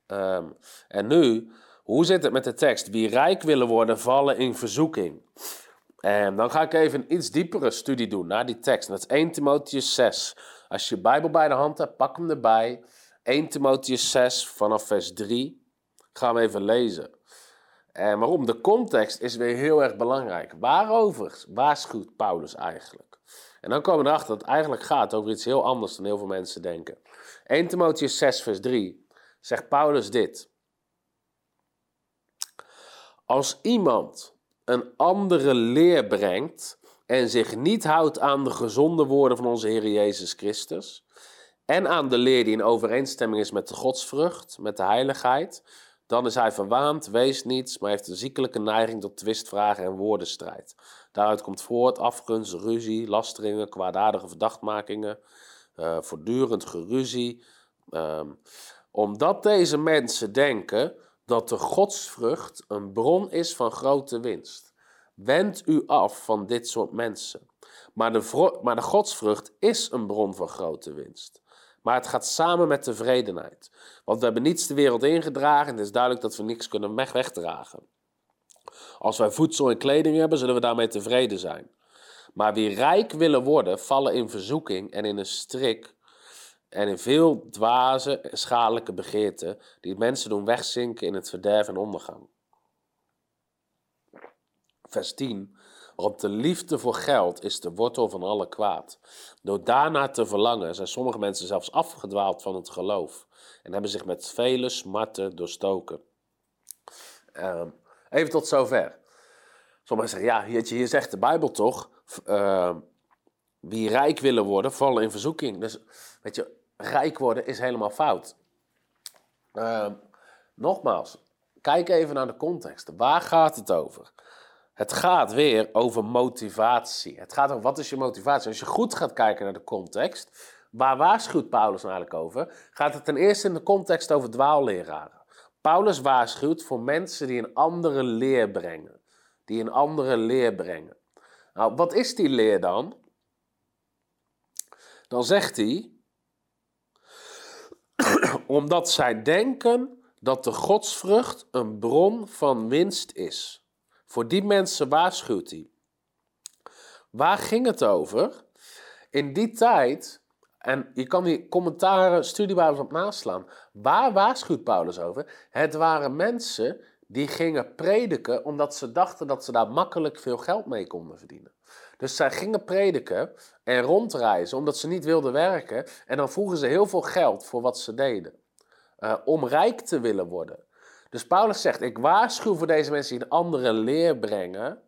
Um, en nu hoe zit het met de tekst? Wie rijk willen worden, vallen in verzoeking. En dan ga ik even een iets diepere studie doen naar die tekst. dat is 1 Timotheus 6. Als je je Bijbel bij de hand hebt, pak hem erbij. 1 Timotheus 6 vanaf vers 3. Gaan we even lezen. En waarom? De context is weer heel erg belangrijk. Waarover waarschuwt Paulus eigenlijk? En dan komen we erachter dat het eigenlijk gaat over iets heel anders dan heel veel mensen denken. 1 Timotheus 6 vers 3 zegt Paulus dit. Als iemand een andere leer brengt en zich niet houdt aan de gezonde woorden van onze Heer Jezus Christus en aan de leer die in overeenstemming is met de godsvrucht, met de heiligheid, dan is hij verwaand, wees niets, maar heeft een ziekelijke neiging tot twistvragen en woordenstrijd. Daaruit komt voort afgunst, ruzie, lasteringen, kwaadaardige verdachtmakingen, uh, voortdurend geruzie. Uh, omdat deze mensen denken dat de godsvrucht een bron is van grote winst. Wend u af van dit soort mensen. Maar de, maar de godsvrucht is een bron van grote winst. Maar het gaat samen met tevredenheid. Want we hebben niets de wereld ingedragen en het is duidelijk dat we niks kunnen wegdragen. Als wij voedsel en kleding hebben, zullen we daarmee tevreden zijn. Maar wie rijk willen worden, vallen in verzoeking en in een strik en in veel dwaze schadelijke begeerten die mensen doen wegzinken in het verderf en ondergang. Vers 10. Want de liefde voor geld is de wortel van alle kwaad. Door daarna te verlangen zijn sommige mensen zelfs afgedwaald van het geloof en hebben zich met vele smarten doorstoken. Uh, even tot zover. Sommigen zeggen, ja, hier zegt de Bijbel toch, uh, wie rijk willen worden, vallen in verzoeking. Dus weet je, rijk worden is helemaal fout. Uh, nogmaals, kijk even naar de context. Waar gaat het over? Het gaat weer over motivatie. Het gaat over wat is je motivatie. Als je goed gaat kijken naar de context, waar waarschuwt Paulus nou eigenlijk over? Gaat het ten eerste in de context over dwaalleraren. Paulus waarschuwt voor mensen die een andere leer brengen. Die een andere leer brengen. Nou, wat is die leer dan? Dan zegt hij, omdat zij denken dat de godsvrucht een bron van winst is. Voor die mensen waarschuwt hij. Waar ging het over? In die tijd, en je kan die commentaren, studiebouwers op naslaan. Waar waarschuwt Paulus over? Het waren mensen die gingen prediken omdat ze dachten dat ze daar makkelijk veel geld mee konden verdienen. Dus zij gingen prediken en rondreizen omdat ze niet wilden werken. En dan vroegen ze heel veel geld voor wat ze deden. Uh, om rijk te willen worden. Dus Paulus zegt: Ik waarschuw voor deze mensen die een andere leer brengen.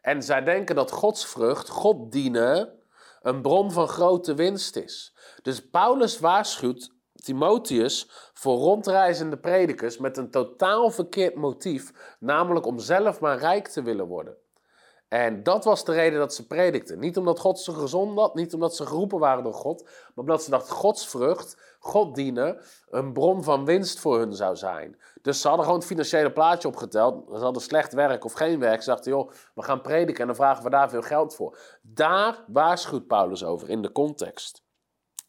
En zij denken dat godsvrucht, God dienen, een bron van grote winst is. Dus Paulus waarschuwt Timotheus voor rondreizende predikers met een totaal verkeerd motief, namelijk om zelf maar rijk te willen worden. En dat was de reden dat ze predikten. Niet omdat God ze gezond had, niet omdat ze geroepen waren door God, maar omdat ze dachten Gods vrucht, God dienen, een bron van winst voor hun zou zijn. Dus ze hadden gewoon het financiële plaatje opgeteld. Ze hadden slecht werk of geen werk. Ze dachten, joh, we gaan prediken en dan vragen we daar veel geld voor. Daar waarschuwt Paulus over in de context.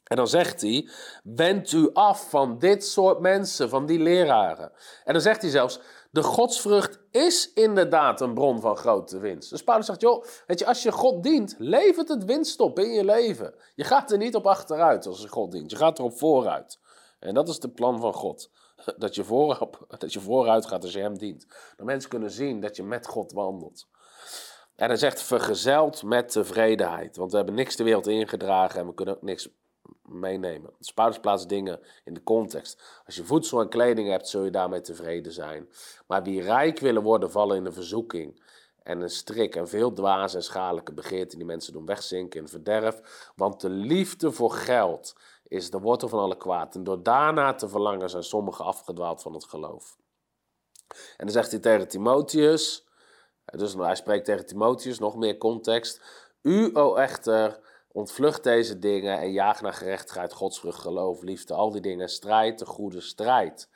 En dan zegt hij: wend u af van dit soort mensen, van die leraren. En dan zegt hij zelfs: de godsvrucht is inderdaad een bron van grote winst. Dus Paulus zegt: joh, weet je, als je God dient, levert het winst op in je leven. Je gaat er niet op achteruit als je God dient, je gaat erop vooruit. En dat is het plan van God. Dat je, voorop, dat je vooruit gaat als je Hem dient. Dat mensen kunnen zien dat je met God wandelt. En hij zegt: vergezeld met tevredenheid. Want we hebben niks de wereld ingedragen en we kunnen ook niks meenemen. Dus Paulus dingen in de context. Als je voedsel en kleding hebt, zul je daarmee tevreden zijn. Maar wie rijk willen worden, vallen in een verzoeking en een strik en veel dwaze en schadelijke begeerten die mensen doen wegzinken in verderf. Want de liefde voor geld is de wortel van alle kwaad. En door daarna te verlangen zijn sommigen afgedwaald van het geloof. En dan zegt hij tegen Timotheus, dus hij spreekt tegen Timotheus, nog meer context. U, o echter, Ontvlucht deze dingen en jaag naar gerechtigheid, godsvrucht, geloof, liefde, al die dingen. Strijd de goede strijd.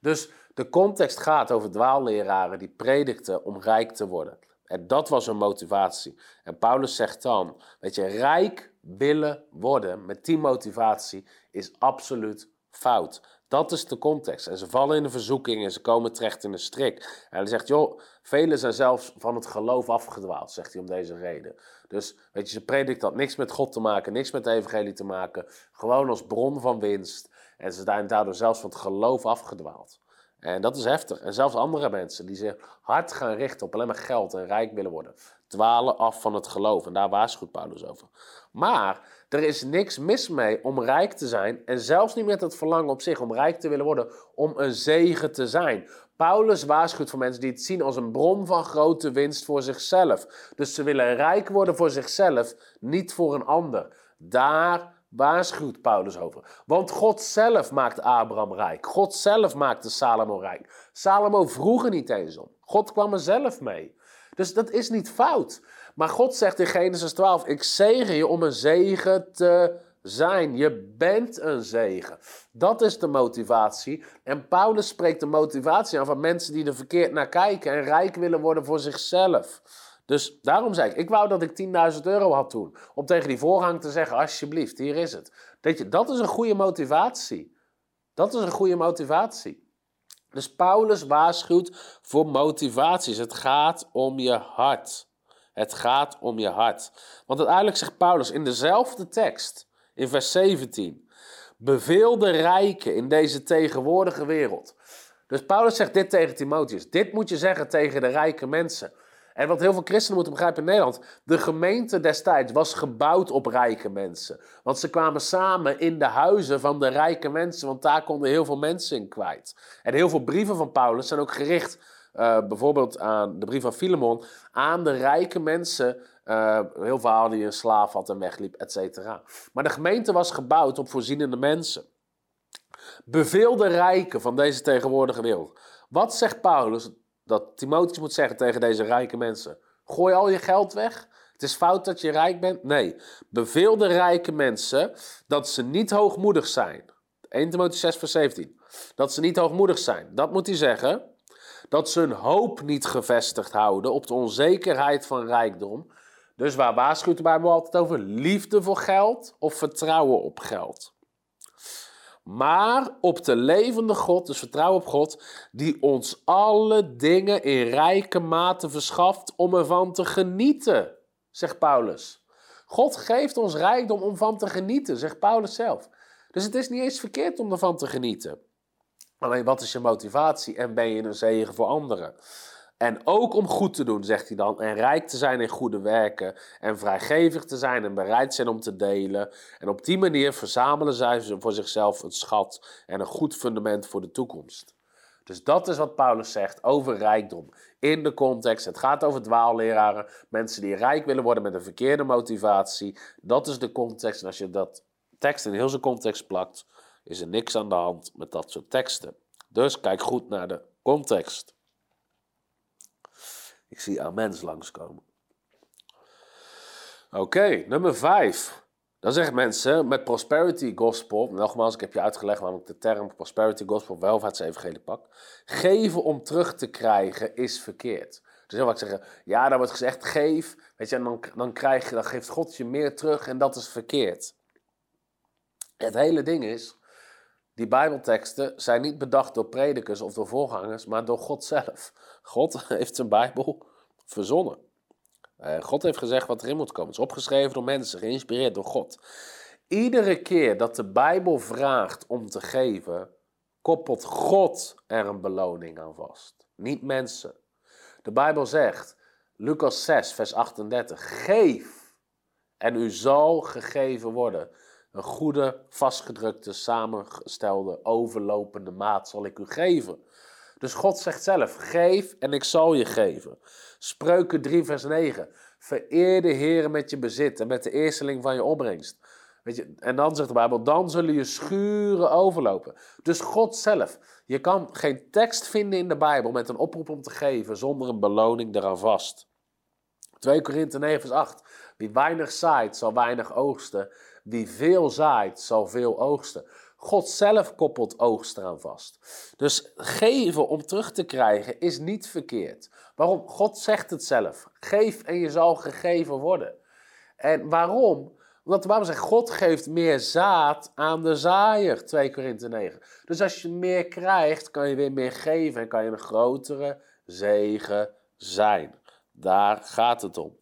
Dus de context gaat over dwaalleraren die predikten om rijk te worden. En dat was hun motivatie. En Paulus zegt dan, weet je, rijk willen worden met die motivatie is absoluut fout. Dat is de context. En ze vallen in de verzoeking en ze komen terecht in de strik. En hij zegt, joh, velen zijn zelfs van het geloof afgedwaald, zegt hij om deze reden. Dus, weet je, ze predikt dat niks met God te maken, niks met de evangelie te maken. Gewoon als bron van winst. En ze zijn daardoor zelfs van het geloof afgedwaald. En dat is heftig. En zelfs andere mensen die zich hard gaan richten op alleen maar geld en rijk willen worden, dwalen af van het geloof. En daar waarschuwt Paulus over. Maar er is niks mis mee om rijk te zijn en zelfs niet met het verlangen op zich om rijk te willen worden, om een zegen te zijn. Paulus waarschuwt voor mensen die het zien als een bron van grote winst voor zichzelf. Dus ze willen rijk worden voor zichzelf, niet voor een ander. Daar waarschuwt Paulus over. Want God zelf maakt Abraham rijk. God zelf maakte Salomo rijk. Salomo vroeg er niet eens om. God kwam er zelf mee. Dus dat is niet fout. Maar God zegt in Genesis 12: Ik zegen je om een zegen te zijn. Je bent een zegen. Dat is de motivatie. En Paulus spreekt de motivatie aan van mensen die er verkeerd naar kijken en rijk willen worden voor zichzelf. Dus daarom zei ik, ik wou dat ik 10.000 euro had toen. Om tegen die voorgang te zeggen, alsjeblieft, hier is het. Dat, je, dat is een goede motivatie. Dat is een goede motivatie. Dus Paulus waarschuwt voor motivaties. Het gaat om je hart. Het gaat om je hart. Want uiteindelijk zegt Paulus in dezelfde tekst, in vers 17: Beveel de rijken in deze tegenwoordige wereld. Dus Paulus zegt dit tegen Timotheus. Dit moet je zeggen tegen de rijke mensen. En wat heel veel christenen moeten begrijpen in Nederland. De gemeente destijds was gebouwd op rijke mensen. Want ze kwamen samen in de huizen van de rijke mensen. Want daar konden heel veel mensen in kwijt. En heel veel brieven van Paulus zijn ook gericht. Uh, bijvoorbeeld aan de brief van Filemon. Aan de rijke mensen. Uh, heel verhaal die een slaaf had en wegliep, et cetera. Maar de gemeente was gebouwd op voorzienende mensen. Beveel de rijken van deze tegenwoordige wereld. Wat zegt Paulus? dat Timotheus moet zeggen tegen deze rijke mensen: Gooi al je geld weg. Het is fout dat je rijk bent. Nee, beveel de rijke mensen dat ze niet hoogmoedig zijn. 1 Timotheus 6, vers 17. Dat ze niet hoogmoedig zijn. Dat moet hij zeggen. Dat ze hun hoop niet gevestigd houden op de onzekerheid van rijkdom. Dus waar waarschuwt de Bijbel altijd over? Liefde voor geld of vertrouwen op geld. Maar op de levende God, dus vertrouwen op God, die ons alle dingen in rijke mate verschaft om ervan te genieten, zegt Paulus. God geeft ons rijkdom om van te genieten, zegt Paulus zelf. Dus het is niet eens verkeerd om ervan te genieten. Alleen wat is je motivatie en ben je een zegen voor anderen? En ook om goed te doen, zegt hij dan, en rijk te zijn in goede werken, en vrijgevig te zijn en bereid zijn om te delen. En op die manier verzamelen zij voor zichzelf een schat en een goed fundament voor de toekomst. Dus dat is wat Paulus zegt over rijkdom. In de context, het gaat over dwaalleraren, mensen die rijk willen worden met een verkeerde motivatie. Dat is de context. En als je dat tekst in heel zijn context plakt, is er niks aan de hand met dat soort teksten. Dus kijk goed naar de context. Ik zie amens langskomen. Oké, nummer vijf. Dan zeggen mensen met prosperity gospel, nogmaals, ik heb je uitgelegd waarom ik de term prosperity gospel welvaartsevangelie pak. Geven om terug te krijgen is verkeerd. Dus heel vaak zeggen, ja, daar wordt gezegd, geef, weet je, en dan, dan, krijg je, dan geeft God je meer terug en dat is verkeerd. Het hele ding is, die Bijbelteksten zijn niet bedacht door predikers of door voorgangers, maar door God zelf. God heeft zijn Bijbel verzonnen. Uh, God heeft gezegd wat erin moet komen. Het is opgeschreven door mensen, geïnspireerd door God. Iedere keer dat de Bijbel vraagt om te geven, koppelt God er een beloning aan vast. Niet mensen. De Bijbel zegt, Lucas 6, vers 38, geef en u zal gegeven worden. Een goede, vastgedrukte, samengestelde, overlopende maat zal ik u geven. Dus God zegt zelf: geef en ik zal je geven. Spreuken 3, vers 9. Vereer de Heer met je bezit en met de eersteling van je opbrengst. Weet je, en dan zegt de Bijbel: dan zullen je schuren overlopen. Dus God zelf. Je kan geen tekst vinden in de Bijbel met een oproep om te geven zonder een beloning eraan vast. 2 Korinthe 9, vers 8. Wie weinig zaait, zal weinig oogsten. Wie veel zaait, zal veel oogsten. God zelf koppelt oogst eraan vast. Dus geven om terug te krijgen is niet verkeerd. Waarom? God zegt het zelf. Geef en je zal gegeven worden. En waarom? Omdat de Bijbel zegt, God geeft meer zaad aan de zaaier, 2 Korinthe 9. Dus als je meer krijgt, kan je weer meer geven en kan je een grotere zegen zijn. Daar gaat het om.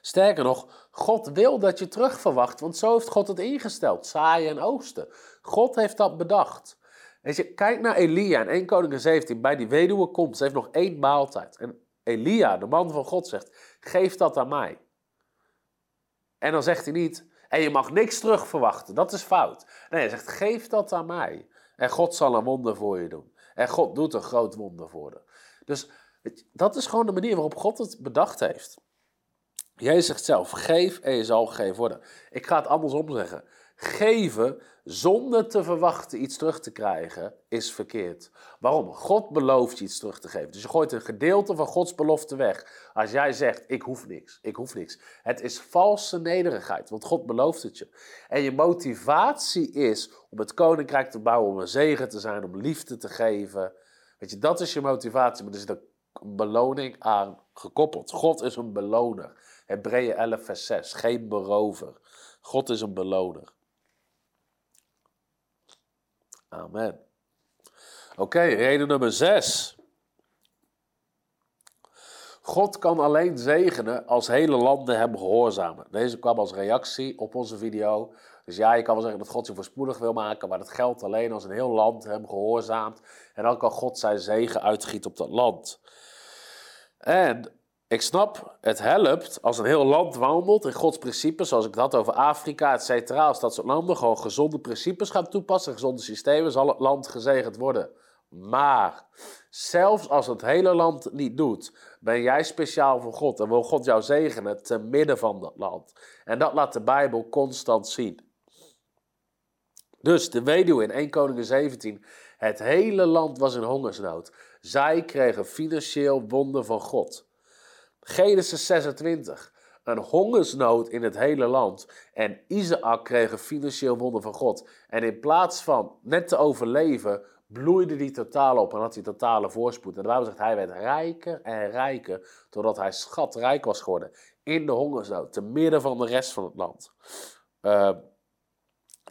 Sterker nog, God wil dat je terugverwacht, want zo heeft God het ingesteld, zaaien en oosten. God heeft dat bedacht. Weet je, kijk naar Elia in 1 Koningin 17, bij die weduwe komt, ze heeft nog één maaltijd. En Elia, de man van God, zegt, geef dat aan mij. En dan zegt hij niet, en je mag niks terugverwachten, dat is fout. Nee, hij zegt, geef dat aan mij. En God zal een wonder voor je doen. En God doet een groot wonder voor je. Dus dat is gewoon de manier waarop God het bedacht heeft. Jij zegt zelf, geef en je zal gegeven worden. Ik ga het andersom zeggen. Geven zonder te verwachten iets terug te krijgen is verkeerd. Waarom? God belooft je iets terug te geven. Dus je gooit een gedeelte van Gods belofte weg. Als jij zegt, ik hoef niks, ik hoef niks. Het is valse nederigheid, want God belooft het je. En je motivatie is om het koninkrijk te bouwen, om een zegen te zijn, om liefde te geven. Weet je, dat is je motivatie, maar er zit een beloning aan gekoppeld. God is een beloner. Hebreeën 11, vers 6. Geen berover. God is een beloner. Amen. Oké, reden nummer 6. God kan alleen zegenen als hele landen hem gehoorzamen. Deze kwam als reactie op onze video. Dus ja, je kan wel zeggen dat God je voorspoedig wil maken, maar dat geldt alleen als een heel land hem gehoorzaamt. En dan kan God zijn zegen uitgieten op dat land. En ik snap, het helpt als een heel land wandelt in Gods principes, zoals ik dat over Afrika, et cetera. Als dat soort landen gewoon gezonde principes gaan toepassen, gezonde systemen, zal het land gezegend worden. Maar zelfs als het hele land niet doet, ben jij speciaal voor God en wil God jou zegenen te midden van dat land. En dat laat de Bijbel constant zien. Dus de weduwe in 1 Koningin 17, het hele land was in hongersnood. Zij kregen financieel wonder van God. Genesis 26. een hongersnood in het hele land. En Isaac kreeg een financieel wonder van God. En in plaats van net te overleven, bloeide die totaal op en had hij totale voorspoed. En de zegt, hij werd rijker en rijker, totdat hij schatrijk was geworden. In de hongersnood, te midden van de rest van het land. Uh,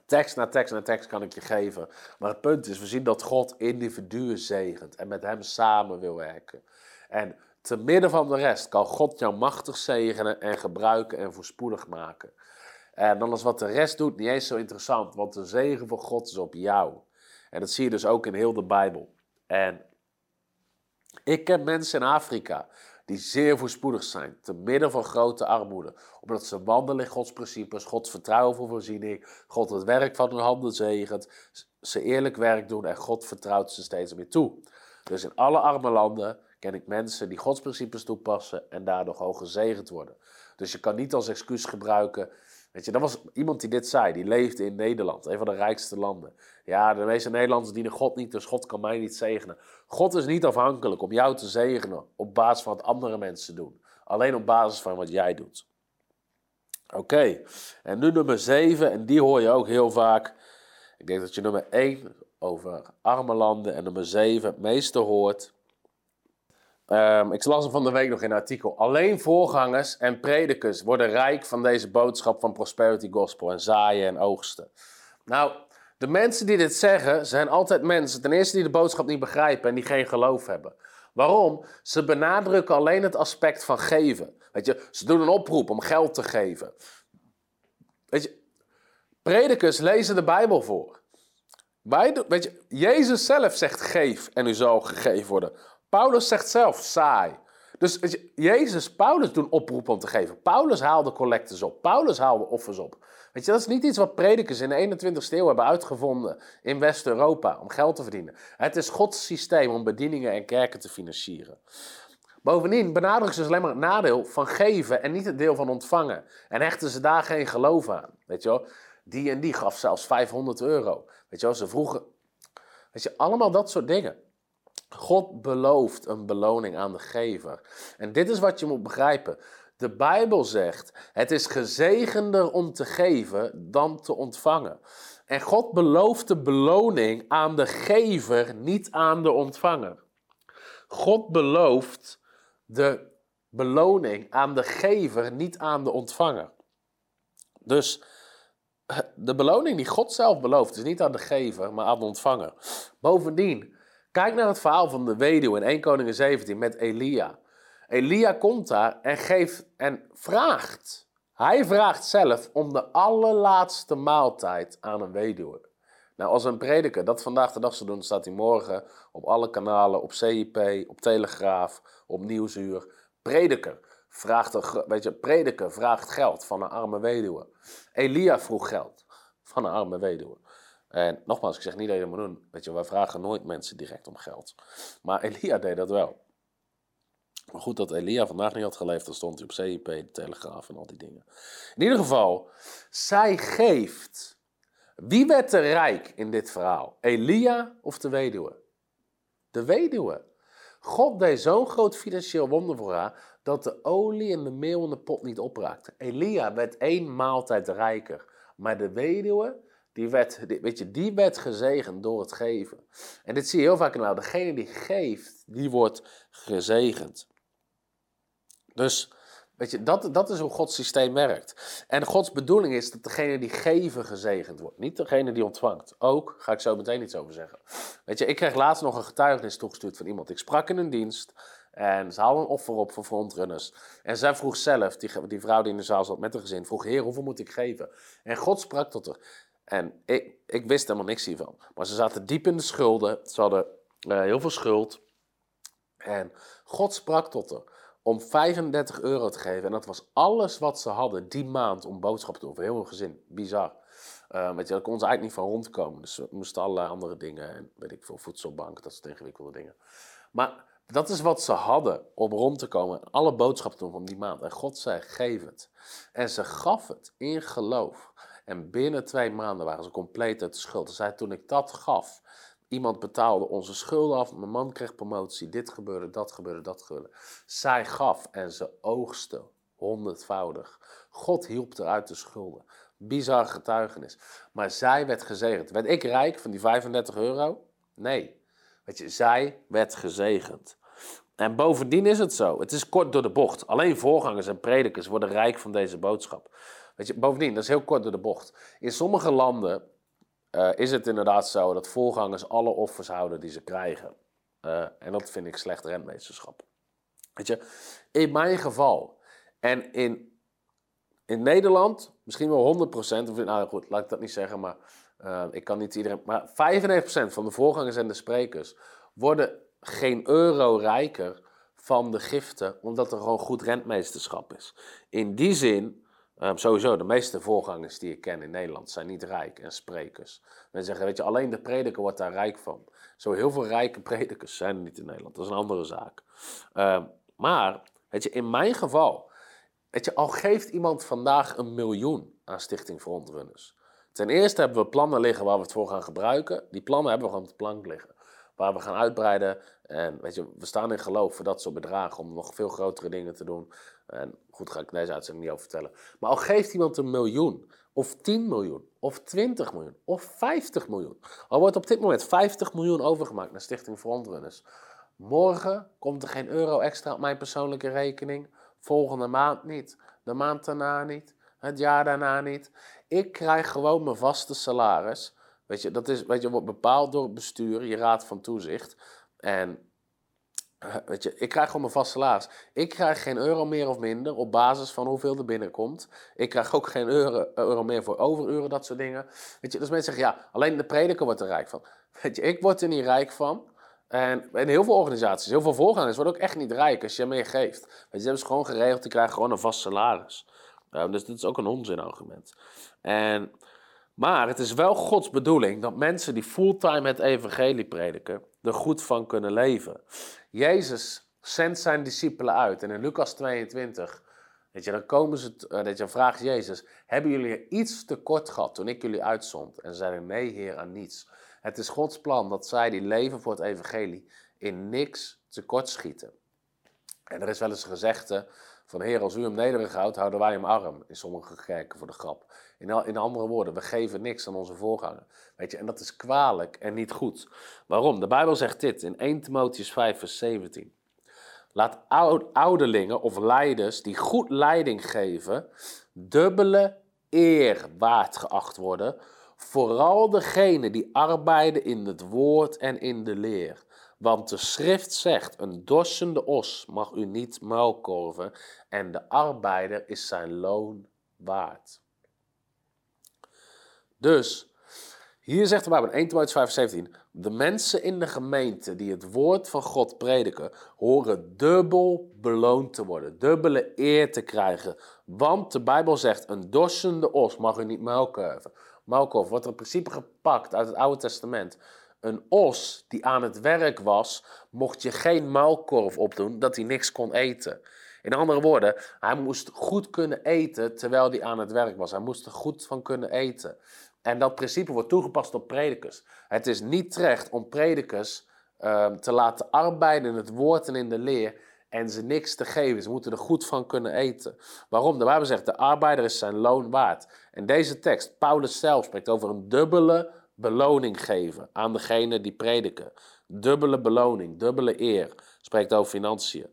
tekst na tekst na tekst kan ik je geven. Maar het punt is, we zien dat God individuen zegent en met hem samen wil werken. En te midden van de rest kan God jou machtig zegenen en gebruiken en voorspoedig maken. En dan is wat de rest doet niet eens zo interessant, want de zegen van God is op jou. En dat zie je dus ook in heel de Bijbel. En ik ken mensen in Afrika die zeer voorspoedig zijn, te midden van grote armoede, omdat ze wandelen in Gods principes, Gods vertrouwen voor voorziening, God het werk van hun handen zegent, ze eerlijk werk doen en God vertrouwt ze steeds meer toe. Dus in alle arme landen ken ik mensen die Gods principes toepassen en daardoor hoog gezegend worden. Dus je kan niet als excuus gebruiken. Weet je, dat was iemand die dit zei, die leefde in Nederland, een van de rijkste landen. Ja, de meeste Nederlanders dienen God niet, dus God kan mij niet zegenen. God is niet afhankelijk om jou te zegenen op basis van wat andere mensen doen. Alleen op basis van wat jij doet. Oké, en nu nummer 7, en die hoor je ook heel vaak. Ik denk dat je nummer 1 over arme landen en nummer 7 het meeste hoort. Um, ik las er van de week nog in een artikel. Alleen voorgangers en predikers worden rijk van deze boodschap van Prosperity Gospel en zaaien en oogsten. Nou, de mensen die dit zeggen zijn altijd mensen, ten eerste die de boodschap niet begrijpen en die geen geloof hebben. Waarom? Ze benadrukken alleen het aspect van geven. Weet je, ze doen een oproep om geld te geven. Weet je, predikers lezen de Bijbel voor. weet je, Jezus zelf zegt geef en u zal gegeven worden. Paulus zegt zelf saai. Dus Jezus, Paulus doen oproepen om te geven. Paulus haalde collectes op. Paulus haalde offers op. Weet je, dat is niet iets wat predikers in de 21ste eeuw hebben uitgevonden in West-Europa om geld te verdienen. Het is Gods systeem om bedieningen en kerken te financieren. Bovendien benadrukken ze alleen maar het nadeel van geven en niet het deel van ontvangen. En hechten ze daar geen geloof aan. Weet je wel? Die en die gaf zelfs 500 euro. Weet je wel? Ze vroegen. Weet je, allemaal dat soort dingen. God belooft een beloning aan de gever. En dit is wat je moet begrijpen. De Bijbel zegt: het is gezegender om te geven dan te ontvangen. En God belooft de beloning aan de gever, niet aan de ontvanger. God belooft de beloning aan de gever, niet aan de ontvanger. Dus de beloning die God zelf belooft, is niet aan de gever, maar aan de ontvanger. Bovendien, kijk naar het verhaal van de weduwe in 1 Koningen 17 met Elia. Elia komt daar en geeft en vraagt. Hij vraagt zelf om de allerlaatste maaltijd aan een weduwe. Nou, als een prediker dat vandaag de dag zou doen, staat hij morgen op alle kanalen, op CIP, op Telegraaf, op Nieuwsuur. Prediker vraagt, weet je, prediker vraagt geld van een arme weduwe. Elia vroeg geld van een arme weduwe. En nogmaals, ik zeg niet dat je dat moet doen. Weet je, wij vragen nooit mensen direct om geld. Maar Elia deed dat wel. Maar goed dat Elia vandaag niet had geleefd, dan stond hij op CIP, de Telegraaf en al die dingen. In ieder geval, zij geeft. Wie werd er rijk in dit verhaal? Elia of de weduwe? De weduwe. God deed zo'n groot financieel wonder voor haar dat de olie en de meel in de pot niet opraakte. Elia werd één maaltijd rijker. Maar de weduwe, die werd, weet je, die werd gezegend door het geven. En dit zie je heel vaak nou. Degene die geeft, die wordt gezegend. Dus weet je, dat, dat is hoe Gods systeem werkt. En Gods bedoeling is dat degene die geven gezegend wordt, niet degene die ontvangt. Ook, ga ik zo meteen iets over zeggen. Weet je, ik kreeg laatst nog een getuigenis toegestuurd van iemand. Ik sprak in een dienst en ze haalden een offer op voor frontrunners. En zij vroeg zelf, die, die vrouw die in de zaal zat met een gezin, vroeg, heer, hoeveel moet ik geven? En God sprak tot haar. En ik, ik wist helemaal niks hiervan. Maar ze zaten diep in de schulden. Ze hadden uh, heel veel schuld. En God sprak tot haar om 35 euro te geven. En dat was alles wat ze hadden die maand om boodschappen te doen. Voor heel hun gezin. Bizar. Weet je, daar kon ze eigenlijk niet van rondkomen. Dus we moesten allerlei andere dingen. En weet ik veel, voedselbank, dat soort ingewikkelde dingen. Maar dat is wat ze hadden om rond te komen. Alle boodschappen te doen van die maand. En God zei, geef het. En ze gaf het in geloof. En binnen twee maanden waren ze compleet uit de schuld. Zei, toen ik dat gaf, Iemand betaalde onze schulden af. Mijn man kreeg promotie. Dit gebeurde, dat gebeurde, dat gebeurde. Zij gaf en ze oogste honderdvoudig. God hielp er uit de schulden. Bizar getuigenis. Maar zij werd gezegend. Werd ik rijk van die 35 euro? Nee. Weet je, zij werd gezegend. En bovendien is het zo. Het is kort door de bocht. Alleen voorgangers en predikers worden rijk van deze boodschap. Weet je, bovendien, dat is heel kort door de bocht. In sommige landen uh, is het inderdaad zo dat voorgangers alle offers houden die ze krijgen. Uh, en dat vind ik slecht rentmeesterschap. Weet je, in mijn geval en in, in Nederland misschien wel 100%, of nou goed, laat ik dat niet zeggen, maar uh, ik kan niet iedereen, maar 95% van de voorgangers en de sprekers worden geen euro rijker van de giften, omdat er gewoon goed rentmeesterschap is. In die zin Um, sowieso, de meeste voorgangers die ik ken in Nederland zijn niet rijk en sprekers. Men zeggen, weet je, alleen de prediker wordt daar rijk van. Zo heel veel rijke predikers zijn er niet in Nederland. Dat is een andere zaak. Um, maar, weet je, in mijn geval, weet je, al geeft iemand vandaag een miljoen aan Stichting Frontrunners. Ten eerste hebben we plannen liggen waar we het voor gaan gebruiken. Die plannen hebben we gewoon op de plank liggen. Waar we gaan uitbreiden. En weet je, we staan in geloof voor dat soort bedragen om nog veel grotere dingen te doen. En goed, ga ik deze uitzending niet over vertellen. Maar al geeft iemand een miljoen, of 10 miljoen, of 20 miljoen, of 50 miljoen. Al wordt op dit moment 50 miljoen overgemaakt naar Stichting Frontrunners. Morgen komt er geen euro extra op mijn persoonlijke rekening. Volgende maand niet. De maand daarna niet. Het jaar daarna niet. Ik krijg gewoon mijn vaste salaris. Weet je, dat is, weet je, wordt bepaald door het bestuur, je raad van toezicht. En Weet je, ik krijg gewoon mijn vast salaris. Ik krijg geen euro meer of minder op basis van hoeveel er binnenkomt. Ik krijg ook geen euro, euro meer voor overuren, dat soort dingen. Weet je, dus mensen zeggen, ja, alleen de prediker wordt er rijk van. Weet je, ik word er niet rijk van. En heel veel organisaties, heel veel voorgangers worden ook echt niet rijk als je meer geeft. Weet je, ze hebben ze gewoon geregeld, die krijgen gewoon een vast salaris. dus dit is ook een onzinargument. En, maar het is wel Gods bedoeling dat mensen die fulltime het evangelie prediken, er goed van kunnen leven. Jezus zendt zijn discipelen uit. En in Lucas 22, weet je, dan komen ze, uh, dat je vraagt Jezus, hebben jullie iets tekort gehad toen ik jullie uitzond? En ze zeiden, nee heer, aan niets. Het is Gods plan dat zij die leven voor het evangelie in niks tekort schieten. En er is wel eens een gezegde van heer, als u hem nederig houdt, houden wij hem arm. In sommige kerken voor de grap. In, andere woorden, we geven niks aan onze voorganger. Weet je, en dat is kwalijk en niet goed. Waarom? De Bijbel zegt dit in 1 Timotheus 5, vers 17. Laat ouderlingen of leiders die goed leiding geven, dubbele eer waard geacht worden. Vooral degenen die arbeiden in het woord en in de leer. Want de schrift zegt, een dorsende os mag u niet muilkorven en de arbeider is zijn loon waard. Dus, hier zegt de Bijbel in 1 Timotheus 5, 17, de mensen in de gemeente die het woord van God prediken, horen dubbel beloond te worden, dubbele eer te krijgen. Want de Bijbel zegt, een dorsende os mag u niet muilkorven. Muilkorven wordt in principe gepakt uit het Oude Testament. Een os die aan het werk was, mocht je geen muilkorf opdoen dat hij niks kon eten. In andere woorden, hij moest goed kunnen eten terwijl hij aan het werk was. Hij moest er goed van kunnen eten. En dat principe wordt toegepast op predikers. Het is niet terecht om predikers ehm, te laten arbeiden in het woord en in de leer en ze niks te geven. Ze moeten er goed van kunnen eten. Waarom? De Bijbel zegt, de arbeider is zijn loon waard. En deze tekst, Paulus zelf spreekt over een dubbele beloning geven aan degene die prediken. Dubbele beloning, dubbele eer. Spreekt over financiën.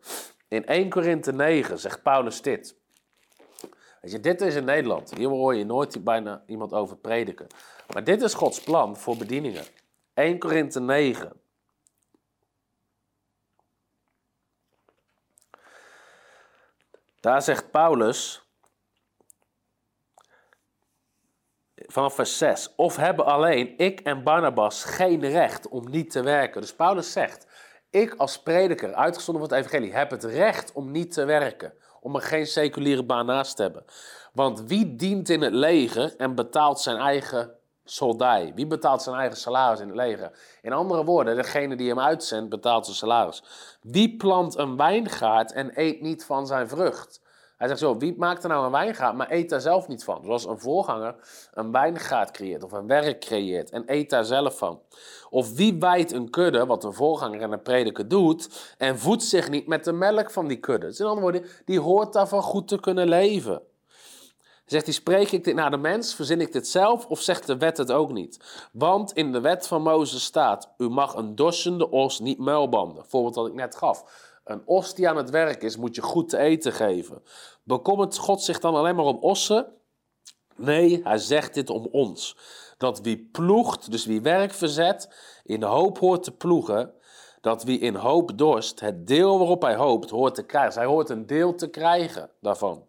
In 1 Korinthe 9 zegt Paulus dit. Weet je, dit is in Nederland. Hier hoor je nooit bijna iemand over prediken. Maar dit is Gods plan voor bedieningen. 1 Korinthe 9. Daar zegt Paulus, vanaf vers 6, of hebben alleen ik en Barnabas geen recht om niet te werken. Dus Paulus zegt, ik als prediker, uitgezonden van het evangelie, heb het recht om niet te werken. Om er geen seculiere baan naast te hebben. Want wie dient in het leger en betaalt zijn eigen soldij? Wie betaalt zijn eigen salaris in het leger? In andere woorden, degene die hem uitzendt, betaalt zijn salaris. Wie plant een wijngaard en eet niet van zijn vrucht? Hij zegt zo, wie maakt er nou een wijngaard, maar eet daar zelf niet van? Zoals een voorganger een wijngaard creëert of een werk creëert en eet daar zelf van. Of wie wijdt een kudde, wat een voorganger en een prediker doet, en voedt zich niet met de melk van die kudde. Dus in andere woorden, die hoort daarvan goed te kunnen leven. Zegt hij, spreek ik dit naar de mens, verzin ik dit zelf of zegt de wet het ook niet? Want in de wet van Mozes staat, u mag een dorsende os niet muilbanden. Voorbeeld wat ik net gaf. Een os die aan het werk is, moet je goed te eten geven. Bekommert God zich dan alleen maar om ossen? Nee, hij zegt dit om ons. Dat wie ploegt, dus wie werk verzet, in hoop hoort te ploegen. Dat wie in hoop dorst, het deel waarop hij hoopt, hoort te krijgen. Zij hoort een deel te krijgen daarvan.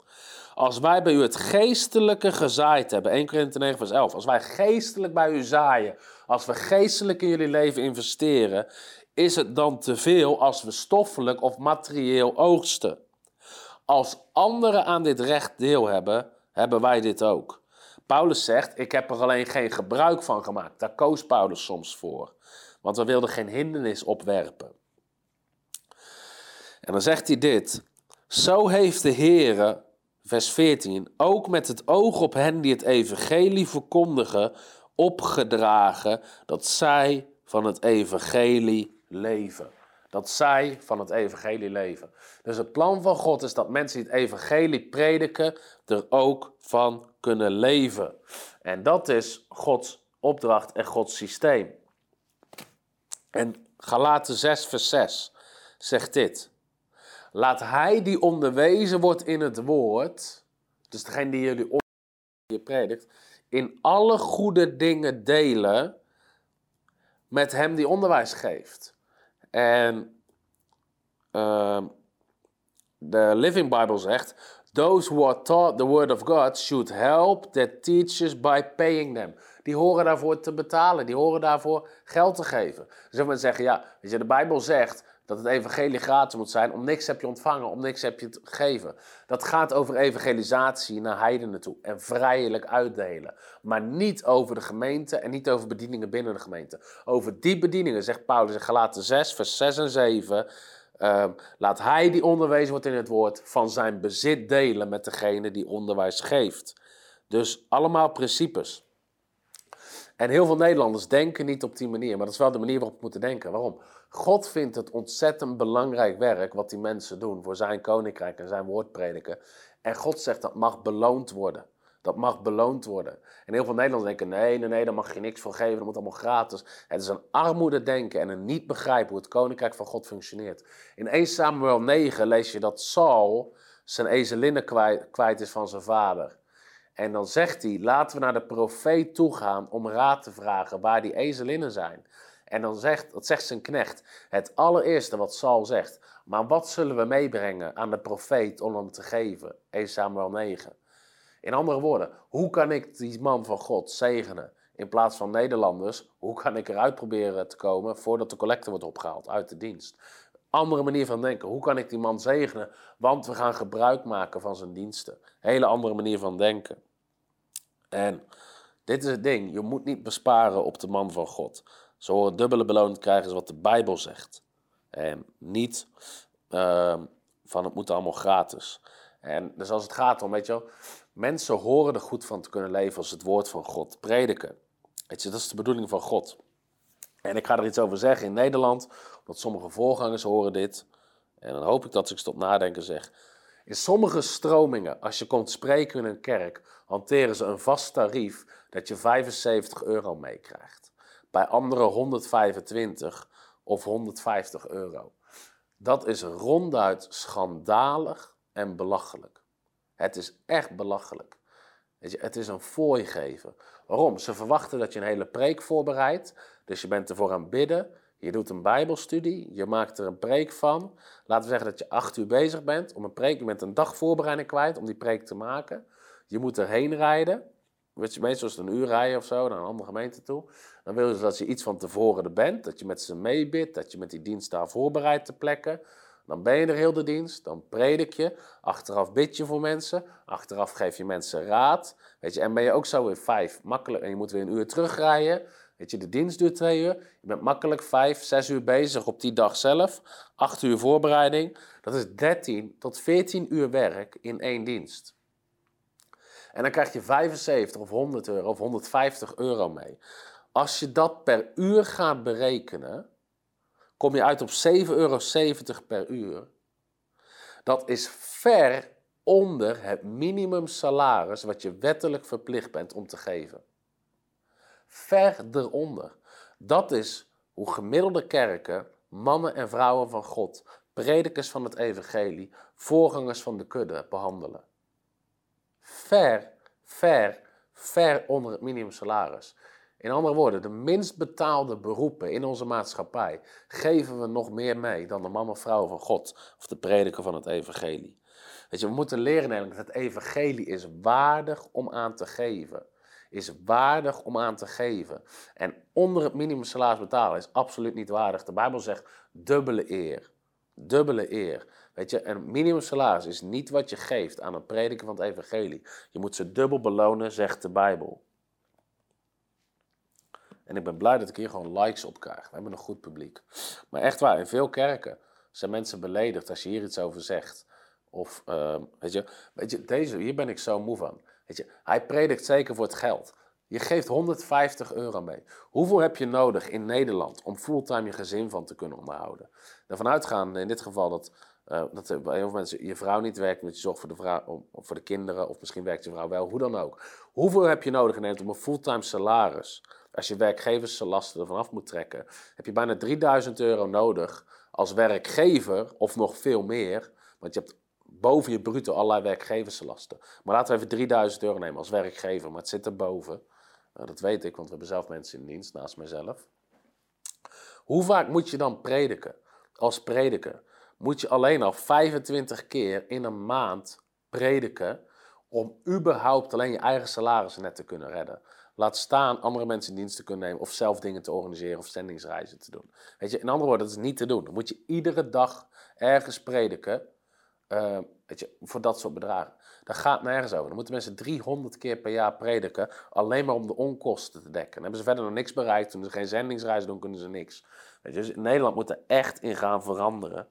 Als wij bij u het geestelijke gezaaid hebben, 1 Korinthe 9 vers 11. Als wij geestelijk bij u zaaien, als we geestelijk in jullie leven investeren, is het dan te veel als we stoffelijk of materieel oogsten? Als anderen aan dit recht deel hebben, hebben wij dit ook. Paulus zegt: Ik heb er alleen geen gebruik van gemaakt. Daar koos Paulus soms voor. Want we wilden geen hindernis opwerpen. En dan zegt hij dit: Zo heeft de Heere, vers 14, ook met het oog op hen die het evangelie verkondigen, opgedragen dat zij van het evangelie leven. Dat zij van het evangelie leven. Dus het plan van God is dat mensen die het evangelie prediken, er ook van kunnen leven. En dat is Gods opdracht en Gods systeem. En Galaten 6, vers 6 zegt dit. Laat hij die onderwezen wordt in het woord, dus degene die jullie je predikt, in alle goede dingen delen met hem die onderwijs geeft. En de Living Bible zegt: Those who are taught the word of God should help their teachers by paying them. Die horen daarvoor te betalen, die horen daarvoor geld te geven. Dus we zeggen: ja, weet je, de Bijbel zegt dat het evangelie gratis moet zijn. Om niks heb je ontvangen, om niks heb je te geven. Dat gaat over evangelisatie naar heidenen toe en vrijelijk uitdelen. Maar niet over de gemeente en niet over bedieningen binnen de gemeente. Over die bedieningen, zegt Paulus in Galaten 6, vers 6 en 7... Ehm, laat hij die onderwezen wordt in het woord van zijn bezit delen met degene die onderwijs geeft. Dus allemaal principes. En heel veel Nederlanders denken niet op die manier, maar dat is wel de manier waarop we moeten denken. Waarom? God vindt het ontzettend belangrijk werk wat die mensen doen voor zijn koninkrijk en zijn woord prediken. En God zegt dat mag beloond worden. Dat mag beloond worden. En heel veel Nederlanders denken: nee, nee, nee, daar mag je niks voor geven, dat moet allemaal gratis. Het is een armoede denken en een niet begrijpen hoe het koninkrijk van God functioneert. In 1 Samuel 9 lees je dat Saul zijn ezelinnen kwijt, kwijt is van zijn vader. En dan zegt hij: laten we naar de profeet toe gaan om raad te vragen waar die ezelinnen zijn. En dan zegt, dat zegt zijn knecht, het allereerste wat Saul zegt. Maar wat zullen we meebrengen aan de profeet om hem te geven? 1 Samuel 9. In andere woorden, hoe kan ik die man van God zegenen? In plaats van Nederlanders, hoe kan ik eruit proberen te komen voordat de collecte wordt opgehaald uit de dienst? Andere manier van denken. Hoe kan ik die man zegenen? Want we gaan gebruik maken van zijn diensten. Hele andere manier van denken. En dit is het ding. Je moet niet besparen op de man van God. Ze horen dubbele beloning krijgen, is wat de Bijbel zegt. En niet ehm, van het moet allemaal gratis. En dus als het gaat om, weet je wel, mensen horen er goed van te kunnen leven als het woord van God prediken. Weet je, dat is de bedoeling van God. En ik ga er iets over zeggen in Nederland, omdat sommige voorgangers horen dit. En dan hoop ik dat ik tot nadenken zeg. In sommige stromingen, als je komt spreken in een kerk, hanteren ze een vast tarief dat je 75 euro meekrijgt bij anderen 125 of 150 euro. Dat is ronduit schandalig en belachelijk. Het is echt belachelijk. Het is een fooi geven. Waarom? Ze verwachten dat je een hele preek voorbereidt. Dus je bent ervoor aan bidden. Je doet een bijbelstudie. Je maakt er een preek van. Laten we zeggen dat je acht uur bezig bent om een preek. Je bent een dag voorbereiding kwijt om die preek te maken. Je moet erheen rijden. Je, meestal is het een uur rijden of zo naar een andere gemeente toe. Dan willen ze dat je iets van tevoren er bent, dat je met ze meebidt, dat je met die dienst daar voorbereidt te plekken. Dan ben je er heel de dienst, dan predik je, achteraf bid je voor mensen, achteraf geef je mensen raad. Weet je, en ben je ook zo weer vijf, makkelijk, en je moet weer een uur terugrijden. Weet je, de dienst duurt twee uur. Je bent makkelijk vijf, zes uur bezig op die dag zelf. Acht uur voorbereiding. Dat is 13 tot 14 uur werk in één dienst. En dan krijg je 75 of 100 euro of 150 euro mee. Als je dat per uur gaat berekenen, kom je uit op 7,70 euro per uur. Dat is ver onder het minimumsalaris wat je wettelijk verplicht bent om te geven. Ver eronder. Dat is hoe gemiddelde kerken, mannen en vrouwen van God, predikers van het evangelie, voorgangers van de kudde behandelen. Ver, ver, ver onder het minimumsalaris. In andere woorden, de minst betaalde beroepen in onze maatschappij geven we nog meer mee dan de man of vrouw van God of de prediker van het evangelie. Weet je, we moeten leren dat het evangelie is waardig om aan te geven. Is waardig om aan te geven. En onder het minimumsalaris betalen is absoluut niet waardig. De Bijbel zegt dubbele eer. Dubbele eer. Weet je, een minimumsalaris is niet wat je geeft aan een prediker van het evangelie. Je moet ze dubbel belonen, zegt de Bijbel. En ik ben blij dat ik hier gewoon likes op krijg. We hebben een goed publiek. Maar echt waar, in veel kerken zijn mensen beledigd als je hier iets over zegt. Of, uh, weet, je, weet je, deze, hier ben ik zo moe van. Weet je, hij predikt zeker voor het geld. Je geeft 150 euro mee. Hoeveel heb je nodig in Nederland om fulltime je gezin van te kunnen onderhouden? Ervan uitgaan in dit geval dat, uh, dat bij heel veel mensen je vrouw niet werkt, omdat je zorgt voor de, vrouw, voor de kinderen, of misschien werkt je vrouw wel, hoe dan ook. Hoeveel heb je nodig in om een fulltime salaris als je werkgeverslasten ervan af moet trekken, heb je bijna 3000 euro nodig als werkgever, of nog veel meer. Want je hebt boven je bruto allerlei werkgeverslasten. Maar laten we even 3000 euro nemen als werkgever, maar het zit erboven. Nou, dat weet ik, want we hebben zelf mensen in dienst naast mezelf. Hoe vaak moet je dan prediken? Als prediker moet je alleen al 25 keer in een maand prediken om überhaupt alleen je eigen salaris net te kunnen redden. Laat staan andere mensen in dienst te kunnen nemen of zelf dingen te organiseren of zendingsreizen te doen. Weet je, in andere woorden, dat is niet te doen. Dan moet je iedere dag ergens prediken uh, weet je, voor dat soort bedragen. Dat gaat nergens over. Dan moeten mensen 300 keer per jaar prediken, alleen maar om de onkosten te dekken. Dan hebben ze verder nog niks bereikt. Toen ze geen zendingsreizen doen, kunnen ze niks. Weet je, dus in Nederland moet er echt in gaan veranderen.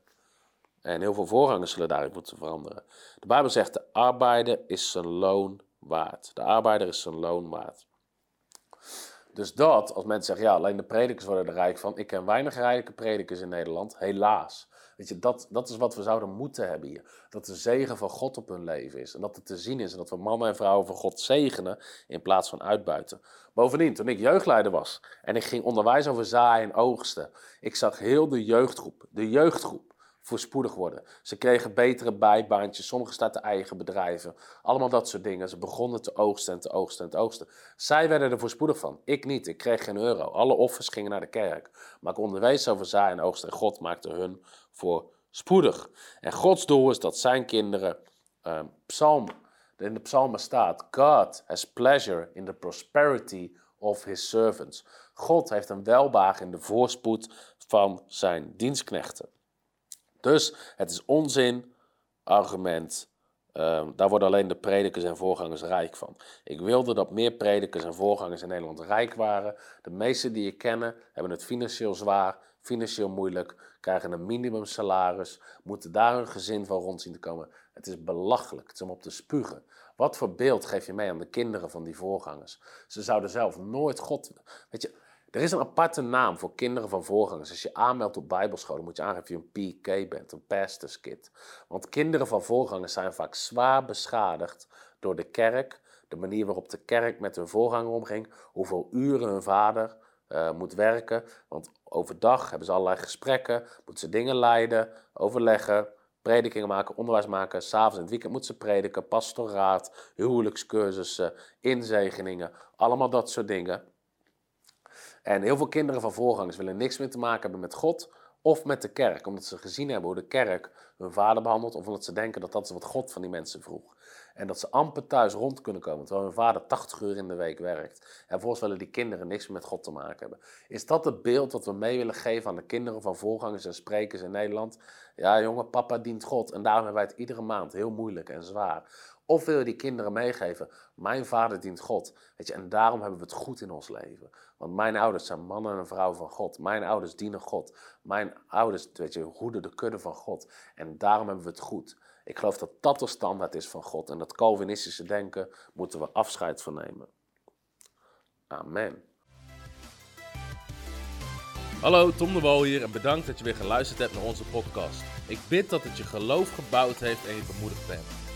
En heel veel voorgangers zullen daarin moeten veranderen. De Bijbel zegt, de arbeider is zijn loon waard. De arbeider is zijn loon waard. Dus dat, als mensen zeggen, ja, alleen de predikers worden er rijk van. Ik ken weinig rijke predikers in Nederland, helaas. Weet je, dat, dat is wat we zouden moeten hebben hier. Dat de zegen van God op hun leven is. En dat het te zien is en dat we mannen en vrouwen van God zegenen in plaats van uitbuiten. Bovendien, toen ik jeugdleider was en ik ging onderwijs over zaaien en oogsten. Ik zag heel de jeugdgroep, de jeugdgroep, voorspoedig worden. Ze kregen betere bijbaantjes, sommigen starten eigen bedrijven. Allemaal dat soort dingen. Ze begonnen te oogsten en te oogsten en te oogsten. Zij werden er voorspoedig van. Ik niet. Ik kreeg geen euro. Alle offers gingen naar de kerk. Maar ik onderwees over zaaien en oogsten en God maakte hun voorspoedig. En Gods doel is dat zijn kinderen, uh, psalm, in de psalmen staat, God has pleasure in the prosperity of his servants. God heeft een welbagen in de voorspoed van zijn dienstknechten. Dus het is onzin, argument. Um, daar worden alleen de predikers en voorgangers rijk van. Ik wilde dat meer predikers en voorgangers in Nederland rijk waren. De meesten die ik kennen hebben het financieel zwaar, financieel moeilijk, krijgen een minimumsalaris, moeten daar hun gezin van rond zien te komen. Het is belachelijk, het is om op te spugen. Wat voor beeld geef je mee aan de kinderen van die voorgangers? Ze zouden zelf nooit God. Weet je, er is een aparte naam voor kinderen van voorgangers. Als je aanmeldt op bijbelscholen moet je aangeven of je een PK bent, een pastor's kid. Want kinderen van voorgangers zijn vaak zwaar beschadigd door de kerk, de manier waarop de kerk met hun voorganger omging, hoeveel uren hun vader uh, moet werken. Want overdag hebben ze allerlei gesprekken, moeten ze dingen leiden, overleggen, predikingen maken, onderwijs maken. S'avonds in het weekend moeten ze prediken, pastoraat, huwelijkscursussen, inzegeningen, allemaal dat soort dingen. En heel veel kinderen van voorgangers willen niks meer te maken hebben met God of met de kerk, omdat ze gezien hebben hoe de kerk hun vader behandelt, of omdat ze denken dat dat is wat God van die mensen vroeg. En dat ze amper thuis rond kunnen komen, terwijl hun vader 80 uur in de week werkt. En vervolgens willen die kinderen niks meer met God te maken hebben. Is dat het beeld dat we mee willen geven aan de kinderen van voorgangers en sprekers in Nederland? Ja, jongen, papa dient God. En daarom hebben wij het iedere maand heel moeilijk en zwaar. Of wil je die kinderen meegeven? Mijn vader dient God. Weet je, en daarom hebben we het goed in ons leven. Want mijn ouders zijn mannen en vrouwen van God. Mijn ouders dienen God. Mijn ouders, weet je, hoeden de kudde van God. En daarom hebben we het goed. Ik geloof dat dat de standaard is van God. En dat Calvinistische denken moeten we afscheid van nemen. Amen. Hallo, Tom de Wol hier en bedankt dat je weer geluisterd hebt naar onze podcast. Ik bid dat het je geloof gebouwd heeft en je bemoedigd bent.